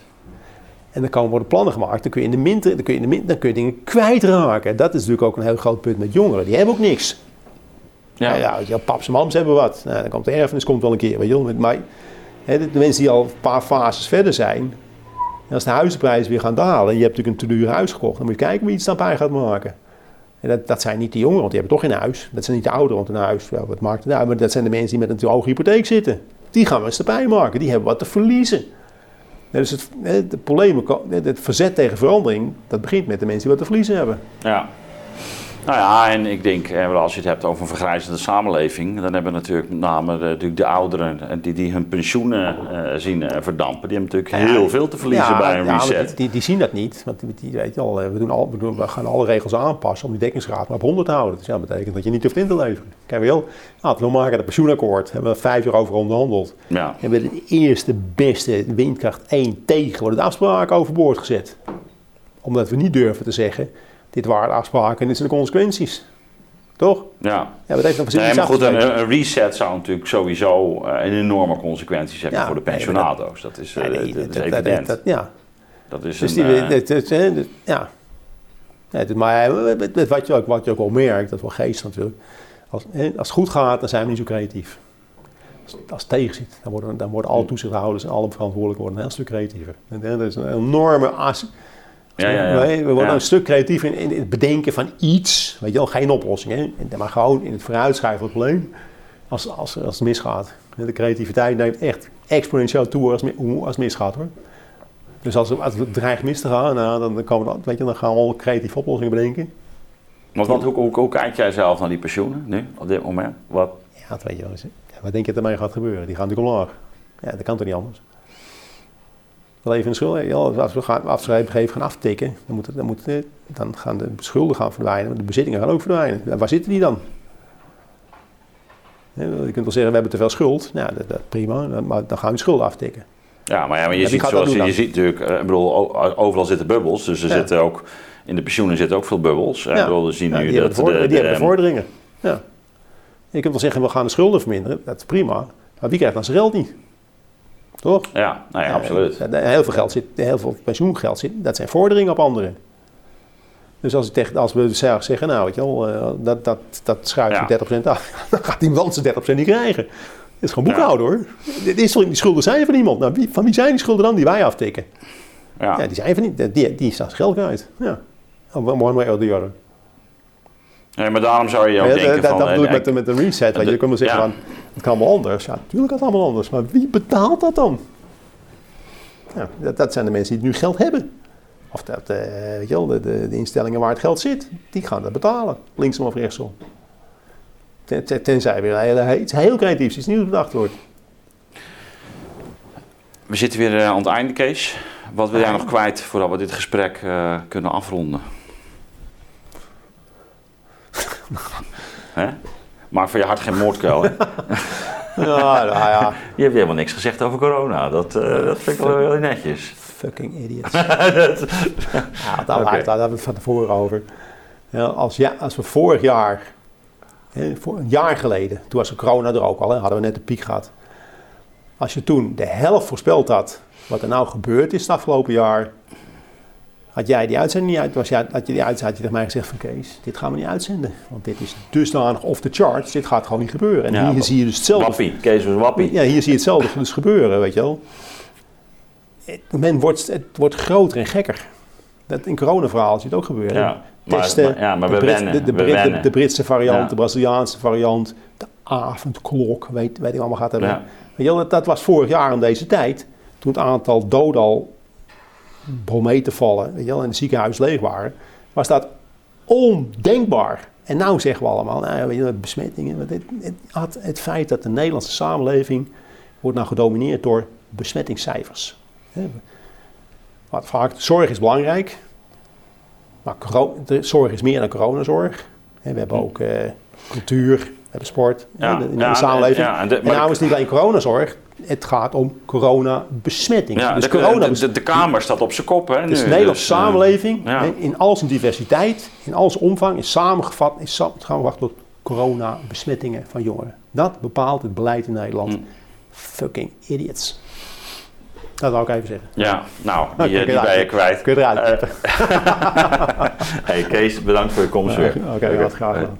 en dan komen worden plannen gemaakt, dan kun je in de min, dan kun je, in de min, dan kun je dingen kwijtraken. Dat is natuurlijk ook een heel groot punt met jongeren. Die hebben ook niks. Ja. Ja, ja weet je, wel, paps en mams hebben wat. Nou, dan komt de erfenis komt wel een keer, weet je wel. Maar Hè, de, mensen die al een paar fases verder zijn. Als de huizenprijzen weer gaan dalen. En je hebt natuurlijk een te duur huis gekocht. Dan moet je kijken wie iets daarbij gaat maken. En dat, dat zijn niet de jongeren, want die hebben toch geen huis. Dat zijn niet de ouderen, want een huis, wat maakt het uit? Maar dat zijn de mensen die met een te hoge hypotheek zitten. Die gaan we eens erbij maken. Die hebben wat te verliezen. Ja, dus het, hè, het probleem, het verzet tegen verandering, dat begint met de mensen die wat te verliezen hebben. Ja. Nou ja, en ik denk, eh, als je het hebt over een vergrijzende samenleving, dan hebben natuurlijk met name de, natuurlijk de ouderen eh, die, die hun pensioenen eh, zien eh, verdampen, die hebben natuurlijk heel veel te verliezen Ja, bij een ja, reset. Die, die, die zien dat niet. Want die, weet je al, eh, we, doen al, we, doen, we gaan alle regels aanpassen om die dekkingsgraad maar op 100 te houden. Dus ja, dat betekent dat je niet hoeft in te leveren. Kijk, we nou, we maken het pensioenakkoord, hebben we vijf jaar over onderhandeld. Ja. En we de eerste beste windkracht 1 tegen worden de afspraken overboord gezet. Omdat we niet durven te zeggen, dit waren afspraken en dit zijn de consequenties. Toch? Ja. Ja, wat heeft dan precies Nee, maar goed, een, een reset zou natuurlijk sowieso eh, een enorme consequenties hebben Ja, voor de pensionado's. Dat is, nee, dat dat- dat- evident. dat- ja. Dat is Dus een, die, ja. Maar wat je, ook, wat je ook wel merkt, dat is wel geest natuurlijk. Als, als het goed gaat, dan zijn we niet zo creatief. Als, als het tegen zit, dan worden, dan worden alle toezichthouders en alle verantwoordelijken worden een heel stuk creatiever. En, dat is een enorme as. Ja, ja, ja. Nee, we worden een stuk creatiever in, in het bedenken van iets. Weet je wel, geen oplossing. Hè? Maar gewoon in het vooruitschrijven van het probleem. Als, als, als het misgaat. De creativiteit neemt echt exponentieel toe als, het mi- als het misgaat hoor. Dus als het, als het dreigt mis te gaan, nou, dan, komen we, weet je, dan gaan we al creatieve oplossingen bedenken. Want wat, hoe, hoe, hoe kijk jij zelf naar die pensioenen nu, op dit moment? Wat? Ja, dat weet je wel eens. Wat denk je dat ermee gaat gebeuren? Die gaan natuurlijk omlaag. Ja, dat kan toch niet anders? We leven in de schuld. Ja, als we gaan afschrijven gaan aftikken, dan, moet het, dan, moet, het- dan gaan de schulden gaan verdwijnen, maar de bezittingen gaan ook verdwijnen. Waar zitten die dan? Je kunt wel zeggen, we hebben te veel schuld. Nou, dat, dat prima, maar dan gaan we de schulden aftikken. Ja, maar, ja, maar je Ja, ziet zoals je, ziet natuurlijk, eh, ik bedoel, o- overal zitten bubbels, dus er Ja. zitten ook in de pensioenen zitten ook veel bubbels. Ja. Ik bedoel, we zien nu die dat hebben, de, die de- hebben bevorderingen. Ja. Je kunt wel zeggen, we gaan de schulden verminderen. Dat is prima. Maar wie krijgt dan zijn geld niet? Toch? ja, nou ja, Ja, absoluut. eh, Heel veel geld zit, heel veel pensioengeld zit, dat zijn vorderingen op anderen. Dus als, tegen, als we zeggen, nou weet je wel, eh, dat, dat, dat schuift Ja. je 30% af, dan gaat iemand zijn 30% niet krijgen. Dat is gewoon Ja. boekhouden hoor. Dit is, toch- die schulden zijn van iemand. Nou, wie, van wie zijn die schulden dan die wij aftikken? Ja. Ja, die zijn van niet, die, die staat geld kwijt. Ja. One way or the other. Nee, maar daarom zou je ook Ja, denken dat, dat van... bedoel ik eh, met, de- met de reset. De- je kunt wel zeggen ja. van, het kan allemaal anders. Ja, natuurlijk kan het allemaal anders. Maar wie betaalt dat dan? Ja, dat, dat zijn de mensen die nu geld hebben. Of dat, eh, weet je wel, de, de, de instellingen waar het geld zit, die gaan dat betalen. Linksom of rechtsom. Ten, ten- tenzij weer heel, iets heel creatiefs, iets nieuws bedacht wordt. We zitten weer eh, aan het einde, Kees. Wat wil jij nog kwijt voordat we dit gesprek eh, kunnen afronden? Hè? Maak van je hart geen moordkuil, hè? Ja, nou ja. Je hebt helemaal niks gezegd over corona. Dat, eh, dat vind ik wel heel netjes. Fucking idiots. ja, daar, hebben we het van tevoren over. Ja, als, ja, als we vorig jaar, hè, voor een jaar geleden, toen was de corona er ook al, hè, hadden we net de piek gehad. Als je toen de helft voorspeld had wat er nou gebeurd is het afgelopen jaar, had jij die uitzending niet uit, was jij, had je die uitzending, had je tegen mij gezegd van Kees, dit gaan we niet uitzenden. Want dit is dusdanig off the charts, dit gaat gewoon niet gebeuren. En Ja, hier zie je dus hetzelfde Wappie. Kees was wappie. ja, hier zie je hetzelfde dus gebeuren, weet je wel. Het, men wordt, het wordt groter en gekker. Dat in coronaverhaal zie je het ook gebeuren. Ja, maar, Testen, maar- ja, maar de, we Brit- wennen. de, de, we Brit- de, wennen. de Britse variant, Ja. de Braziliaanse variant, de avondklok, weet, weet ik allemaal gaat hebben. Ja. Weet je wel, dat, dat was vorig jaar om deze tijd, toen het aantal doden al te vallen, weet je wel, en de ziekenhuizen leeg waren, was dat ondenkbaar. En nou zeggen we allemaal, nou, weet je, besmettingen. Het, het, had het feit dat de Nederlandse samenleving wordt nou gedomineerd door besmettingscijfers. Wat vaak, zorg is belangrijk, maar de zorg is meer dan coronazorg. We hebben ook eh, cultuur, hebben sport Ja, in de ja, samenleving. ja, en de- en maar nou de- is het niet alleen coronazorg, het gaat om coronabesmetting. Ja, dus de, corona de, de, de Kamer staat op zijn kop, hè? dus de Nederlandse Dus, eh, samenleving in al zijn diversiteit, in al zijn omvang, is samengevat, is sa- samengebracht tot coronabesmettingen van jongeren. Dat bepaalt het beleid in Nederland. Hm. Fucking idiots. Dat wou ik even zeggen. Ja, nou, Nou, die, die ben je kwijt. Kun je eruit Eh, hey Kees, bedankt voor je komst weer. Oké, dat graag gedaan.